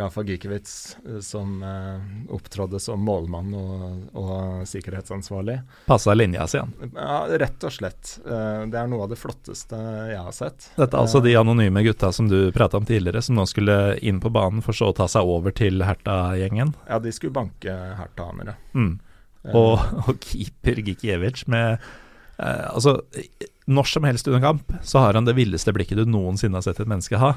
Speaker 3: Rafa Gikiewicz eh, som eh, opptrådde som målmann og, og sikkerhetsansvarlig.
Speaker 1: Passa linja si, han.
Speaker 3: Ja, rett og slett. Eh, det er noe av det flotteste jeg har sett.
Speaker 1: Dette er altså de anonyme gutta som du prata om tidligere, som nå skulle inn på banen for så å ta seg over til Herta-gjengen?
Speaker 3: Ja, de skulle banke Herta-anere.
Speaker 1: Mm. Og, og keeper Gikiewicz med eh, Altså, når som helst under kamp så har han det villeste blikket du noensinne har sett et menneske ha.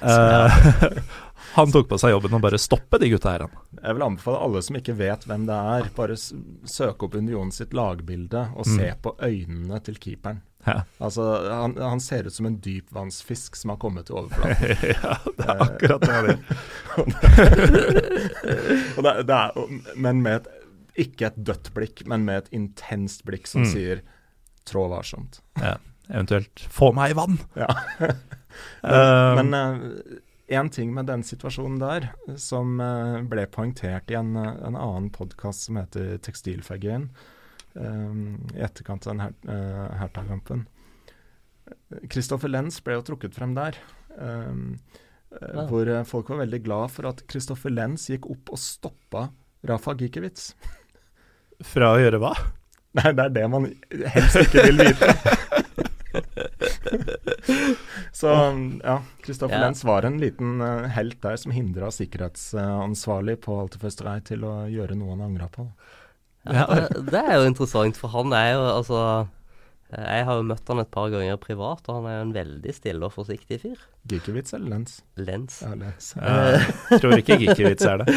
Speaker 1: Eh, han tok på seg jobben og bare stoppe de gutta her.
Speaker 3: Jeg vil anbefale alle som ikke vet hvem det er, bare søke opp Union sitt lagbilde og mm. se på øynene til keeperen. Ja. Altså, han, han, ser ut som en dypvannsfisk som har kommet til overflaten.
Speaker 1: ja, det er akkurat det han
Speaker 3: gjør. men med et ikke et dødt blikk, men med et intenst blikk som mm. sier 'trå varsomt'.
Speaker 1: Ja, eventuelt 'få meg i vann'.
Speaker 3: Ja. men én uh, ting med den situasjonen der, som uh, ble poengtert i en, en annen podkast som heter 'Tekstilfaggen', um, i etterkant av den her, uh, Herta-kampen. Kristoffer Lenz ble jo trukket frem der. Um, ja. Hvor folk var veldig glad for at Kristoffer Lenz gikk opp og stoppa Rafa Gikiewicz.
Speaker 1: Fra å gjøre hva?
Speaker 3: Nei, det er det man helst ikke vil vite. Så ja, Kristoffer ja. Lenz var en liten uh, helt der som hindra sikkerhetsansvarlig på Alterfesterei til å gjøre noe han angra på.
Speaker 2: Ja, det, det er jo interessant, for han er jo altså jeg har jo møtt han et par ganger privat, og han er jo en veldig stille og forsiktig fyr.
Speaker 3: Gikiewicz eller Lens?
Speaker 2: Lens.
Speaker 3: Ja, Lens.
Speaker 1: Jeg tror ikke Gikiewicz er det.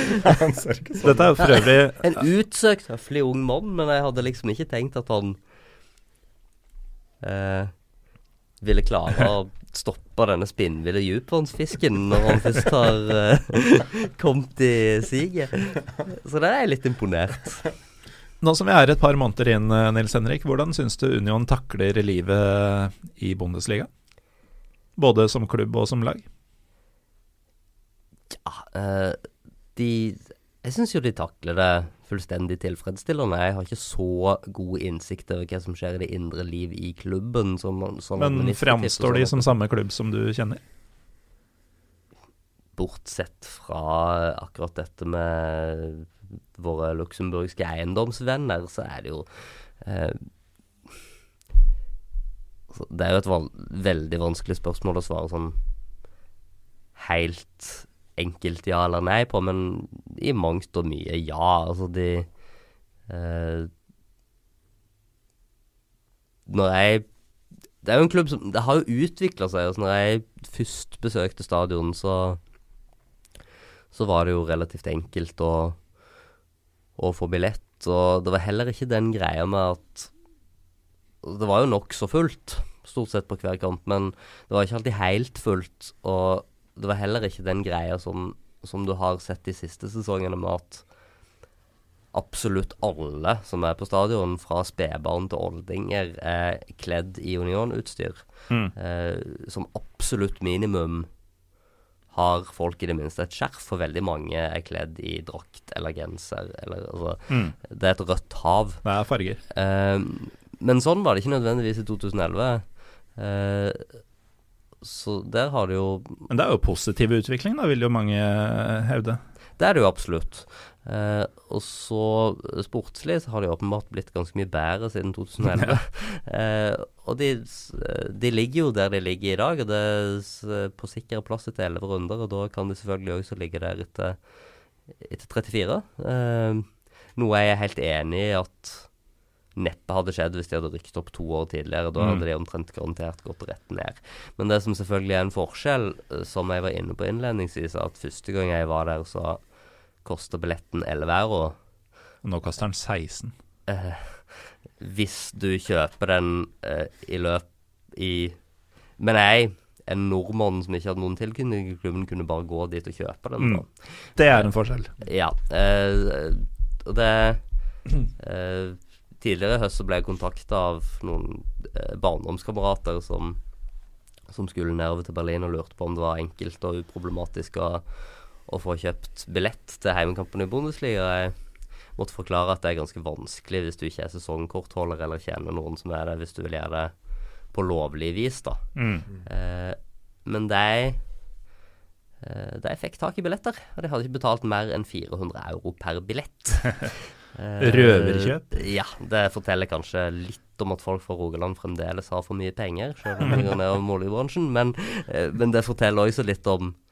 Speaker 1: Dette er jo for øvrig
Speaker 2: En utsøkt høflig ung mann, men jeg hadde liksom ikke tenkt at han eh, ville klare å stoppe denne spinnville dyphåndsfisken når han først har eh, kommet i siget. Så der er jeg litt imponert.
Speaker 1: Nå som vi er et par måneder inn, eh, Nils Henrik, hvordan syns du Union takler livet i Bundesliga? Både som klubb og som lag?
Speaker 2: Ja, uh, de Jeg syns jo de takler det fullstendig tilfredsstillende. Jeg har ikke så god innsikt over hva som skjer i det indre liv i klubben. Som,
Speaker 1: som Men framstår de som samme klubb som du kjenner?
Speaker 2: Bortsett fra akkurat dette med våre luxemburgske eiendomsvenner, så er det jo eh, Det er jo et veldig vanskelig spørsmål å svare sånn helt enkelt ja eller nei på, men i mangt og mye ja. Altså, de eh, Når jeg Det er jo en klubb som Det har jo utvikla seg. Altså, når jeg først besøkte stadion, så så var det jo relativt enkelt å å få billett. Og det var heller ikke den greia med at Det var jo nokså fullt, stort sett på hver kamp, men det var ikke alltid helt fullt. Og det var heller ikke den greia som, som du har sett de siste sesongene, med at absolutt alle som er på stadion, fra spedbarn til oldinger, er kledd i Union-utstyr. Mm. Eh, som absolutt minimum har folk i det minste et skjerf, for veldig mange er kledd i drakt eller genser. Eller, altså, mm. Det er et rødt hav.
Speaker 1: Det er farger.
Speaker 2: Uh, men sånn var det ikke nødvendigvis i 2011. Uh, eh, så der har det jo
Speaker 1: Men det er jo positiv utvikling, da, vil jo mange hevde.
Speaker 2: Det er det jo absolutt. Eh, og så sportslig så har de åpenbart blitt ganske mye bedre siden 2011. eh, og de, de, ligger jo der de ligger i dag, og det er på sikre plass etter 11 runder. Og da kan de selvfølgelig også ligge der etter, etter 34. Eh, noe jeg er helt enig i at neppe hadde skjedd hvis de hadde rykket opp to år tidligere. Da hadde mm. de omtrent garantert gått rett ned. Men det som selvfølgelig er en forskjell, som jeg var inne på innledningsvis, at første gang jeg var der, så koster billetten 11 euro.
Speaker 1: Og nå koster den 16.
Speaker 2: Eh, hvis du kjøper den eh, i løp i Men jeg, en nordmann som ikke hadde noen tilknytning til klubben, kunne bare gå dit og kjøpe den. Mm.
Speaker 1: Det er en forskjell.
Speaker 2: Ja. Eh, og det eh, Tidligere i høst så ble jeg kontakta av noen eh, barndomskamerater som, som skulle nedover til Berlin og lurte på om det var enkelt og uproblematisk å å få kjøpt billett til heimekampen i Bundesliga. Jeg måtte forklare at det er ganske vanskelig hvis du ikke er sesongkortholder eller kjenner noen som er det, hvis du vil gjøre det på lovlig vis, da.
Speaker 1: Mm.
Speaker 2: Eh, men de eh, De fikk tak i billetter, og de hadde ikke betalt mer enn 400 euro per billett. Eh,
Speaker 1: Røverkjøp?
Speaker 2: Ja, det forteller kanskje litt om at folk fra Rogaland fremdeles har for mye penger, selv om de går ned om oljebransjen, men, eh, men det forteller også litt om eh,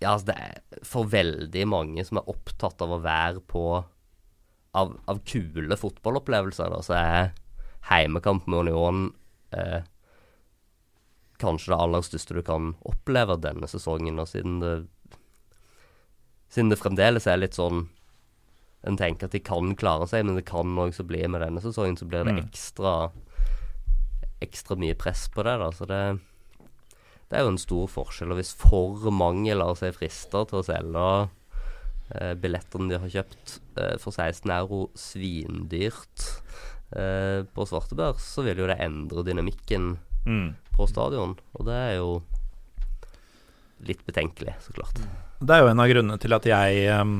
Speaker 2: Ja, altså det er for veldig mange som er opptatt av å være på Av, av kule fotballopplevelser, da, så er heimekamp med Union eh, kanskje det aller største du kan oppleve denne sesongen. Og siden det, siden det fremdeles er litt sånn En tenker at de kan klare seg, men det kan også bli med denne sesongen, så blir det
Speaker 1: Mm.
Speaker 2: ekstra ekstra mye press på det. da, så det det er jo en stor forskjell. Og hvis for mange lar seg friste til å selge eh, billettene de har kjøpt eh, for 16 euro svindyrt eh, på svartebørs, så vil jo det endre dynamikken
Speaker 1: Mm.
Speaker 2: på stadion. Og det er jo litt betenkelig, så klart.
Speaker 1: Det er jo en av grunnene til at jeg um,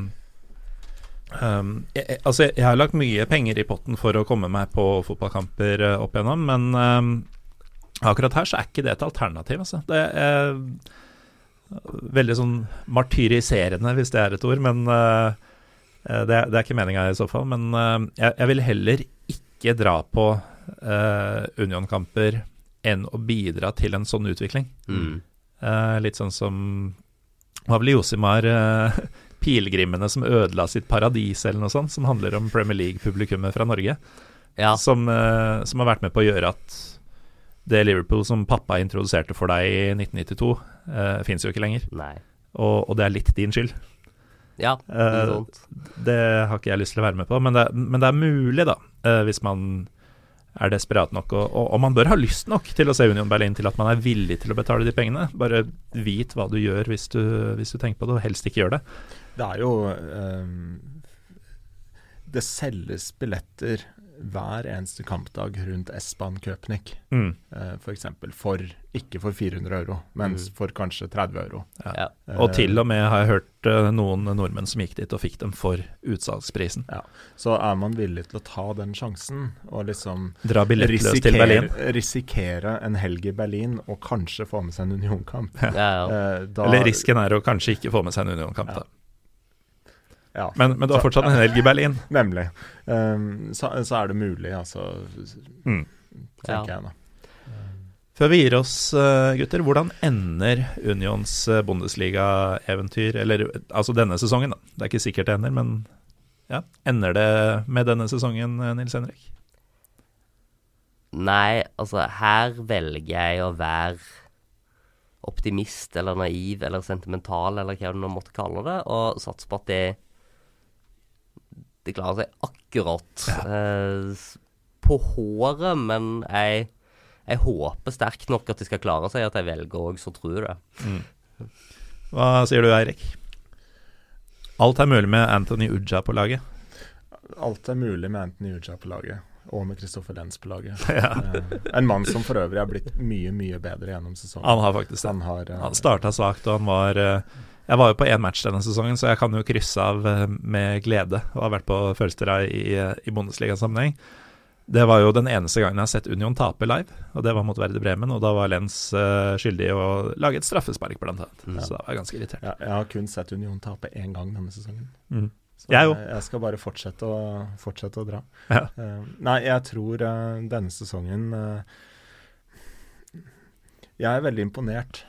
Speaker 1: um, jeg, Altså, jeg har lagt mye penger i potten for å komme meg på fotballkamper uh, opp igjennom, men um, akkurat her så er ikke det et alternativ, altså. Det er uh, veldig sånn martyriserende, hvis det er et ord, men uh, uh, det, er- er ikke meninga i så fall. Men jeg, vil heller ikke dra på Union-kamper enn å bidra til en sånn utvikling.
Speaker 2: Mm.
Speaker 1: Eh, litt sånn som Var vel Josimar Pilegrimene som ødela sitt paradis, eller noe sånt, som handler om Premier League-publikummet fra Norge.
Speaker 2: Ja.
Speaker 1: Som, eh, som har vært med på å gjøre at det Liverpool som pappa introduserte for deg i 1992, uh, fins jo ikke lenger.
Speaker 2: Nei.
Speaker 1: Og, og det er litt din skyld.
Speaker 2: Ja,
Speaker 1: det
Speaker 2: noe sånt.
Speaker 1: Det har ikke jeg lyst til å være med på, men det, men det er mulig, da, uh, hvis man er desperat nok, og, og, og man bør ha lyst nok til å se Union Berlin til at man er villig til å betale de pengene. Bare vit hva du gjør hvis du, hvis du tenker på det, og helst ikke gjør det.
Speaker 3: Det er jo um, Det selges billetter hver eneste kampdag rundt S-Bahn Köpnik,
Speaker 1: Mm.
Speaker 3: eh, f.eks. For, ikke for 400 euro, men
Speaker 2: Mm.
Speaker 3: for kanskje 30 euro.
Speaker 2: Ja.
Speaker 1: Og til og med har jeg hørt eh, noen nordmenn som gikk dit og fikk dem for utsalgsprisen.
Speaker 3: Så er man villig til å ta den sjansen og liksom
Speaker 1: Dra billettløs til Berlin.
Speaker 3: risikere, en helg i Berlin og kanskje få med seg en Union-kamp.
Speaker 2: Ja, ja.
Speaker 3: Eh, da-
Speaker 1: Eller risken er å kanskje ikke få med seg en Union-kamp,
Speaker 3: Ja.
Speaker 1: da.
Speaker 3: Ja,
Speaker 1: Men, men du har fortsatt en helg i Berlin.
Speaker 3: Nemlig. Um, så, så er det mulig, altså,
Speaker 1: Mm.
Speaker 3: tenker
Speaker 2: Ja.
Speaker 3: jeg da.
Speaker 1: Før vi gir oss, eh, gutter, hvordan ender Unions eh, Bundesliga-eventyr? Eller altså denne sesongen, da. Det er ikke sikkert det ender, men ja. Ender det med denne sesongen, eh, Nils Henrik?
Speaker 2: Nei, altså her velger jeg å være optimist eller naiv eller sentimental eller hva du nå måtte kalle det, og satse på at de, de klarer seg akkurat eh, på håret, men jeg, jeg håper sterkt nok at de skal klare seg, at jeg velger òg så tror jeg det.
Speaker 1: Hva sier du, Eirik? Alt er mulig med Anthony Uja på laget.
Speaker 3: Alt er mulig med Anthony Uja på laget, og med Kristoffer Lenz på laget.
Speaker 1: Ja.
Speaker 3: Eh, en mann som for øvrig er blitt mye, mye bedre gjennom sesongen.
Speaker 1: Han har faktisk det.
Speaker 3: Han har eh,
Speaker 1: Han starta svakt, og han var eh, Jeg var jo på én match denne sesongen, så jeg kan jo krysse av eh, med glede og har vært på Følstera i, eh, i Bundesliga-sammenheng. Det var jo den eneste gangen jeg har sett Union tape live, og det var mot Verde Bremen. Og da var Lens uh, skyldig i å lage et straffespark, blant annet.
Speaker 2: Ja.
Speaker 1: Så da var jeg ganske irritert.
Speaker 3: ja, jeg har kun sett Union tape én gang denne sesongen.
Speaker 1: Mm.
Speaker 3: Så
Speaker 1: Jeg
Speaker 3: jeg, jeg skal bare fortsette å, fortsette å dra.
Speaker 1: Ja.
Speaker 3: Uh, nei, jeg tror uh, denne sesongen eh, Jeg er veldig imponert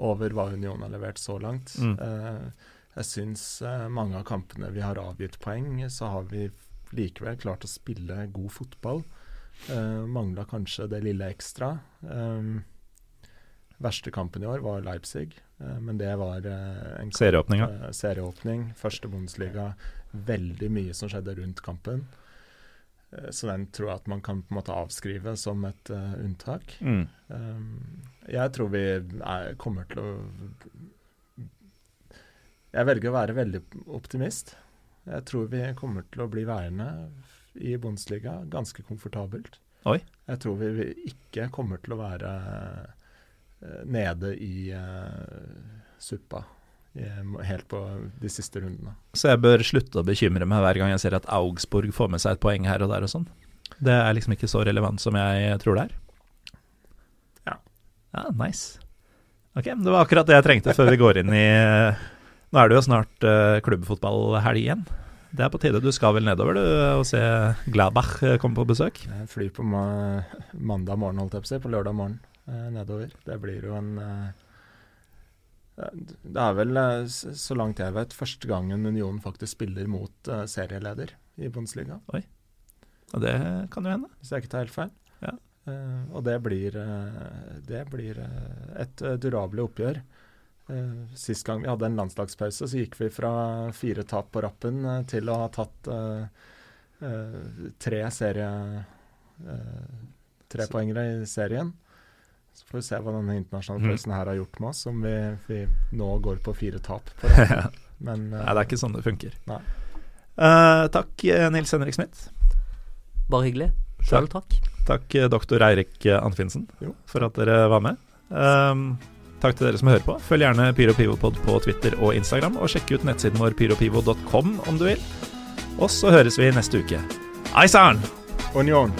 Speaker 3: over hva Union har levert så langt.
Speaker 1: Mm.
Speaker 3: Eh, jeg syns eh, mange av kampene vi har avgitt poeng, så har vi likevel klart å spille god fotball. Uh, Mangla kanskje det lille ekstra. Um, verste kampen i år var Leipzig, eh, men det var eh, en. Eh, serieåpning, første Bundesliga. Veldig mye som skjedde rundt kampen. Eh, så den tror jeg at man kan på en måte avskrive som et uh, unntak.
Speaker 1: Mm.
Speaker 3: Um, jeg tror vi er, kommer til å Jeg velger å være veldig optimist. Jeg tror vi kommer til å bli værende i Bundesliga ganske komfortabelt.
Speaker 1: Oi.
Speaker 3: Jeg tror vi ikke kommer til å være uh, nede i uh, suppa helt på de siste rundene.
Speaker 1: Så jeg bør slutte å bekymre meg hver gang jeg ser at Augsburg får med seg et poeng her og der og sånn. Det er liksom ikke så relevant som jeg tror det er.
Speaker 3: Ja.
Speaker 1: Ja, nice. Ok, det var akkurat det jeg trengte før vi går inn i Nå er det jo snart uh, klubbfotballhelg igjen. Det er på tide. Du skal vel nedover du og se Gladbach eh, komme på besøk?
Speaker 3: Jeg flyr på ma mandag morgen, holdt jeg på å si, på lørdag morgen eh, nedover. Det blir jo en eh, Det er vel, eh, så langt jeg vet, første gangen Union faktisk spiller mot eh, serieleder i Bundesliga,
Speaker 1: Og det kan jo hende.
Speaker 3: hvis jeg ikke tar helt feil.
Speaker 1: Ja.
Speaker 3: Eh, og det blir, det blir et durabelig oppgjør. Sist gang vi hadde en landslagspause, så gikk vi fra fire tap på rappen til å ha tatt tre serie... Uh, tre
Speaker 1: Så-
Speaker 3: poengere i serien. Så får vi se hva denne internasjonale følelsen her har gjort med oss, om vi, vi nå går på fire tap. På rappen. Men uh,
Speaker 1: Nei, det er ikke sånn det funker.
Speaker 3: Nei.
Speaker 1: Eh, takk, eh, Nils Henrik Smith.
Speaker 2: Bare hyggelig. Sjøl takk.
Speaker 1: Takk, doktor Eirik Anfinsen,
Speaker 3: Jo.
Speaker 1: for at dere var med. Um, takk til dere som hører på. Følg gjerne PyroPivopod på Twitter og Instagram, og sjekk ut nettsiden vår pyropivo.com om du vil. Og så høres vi neste uke. Eisern!
Speaker 3: Union!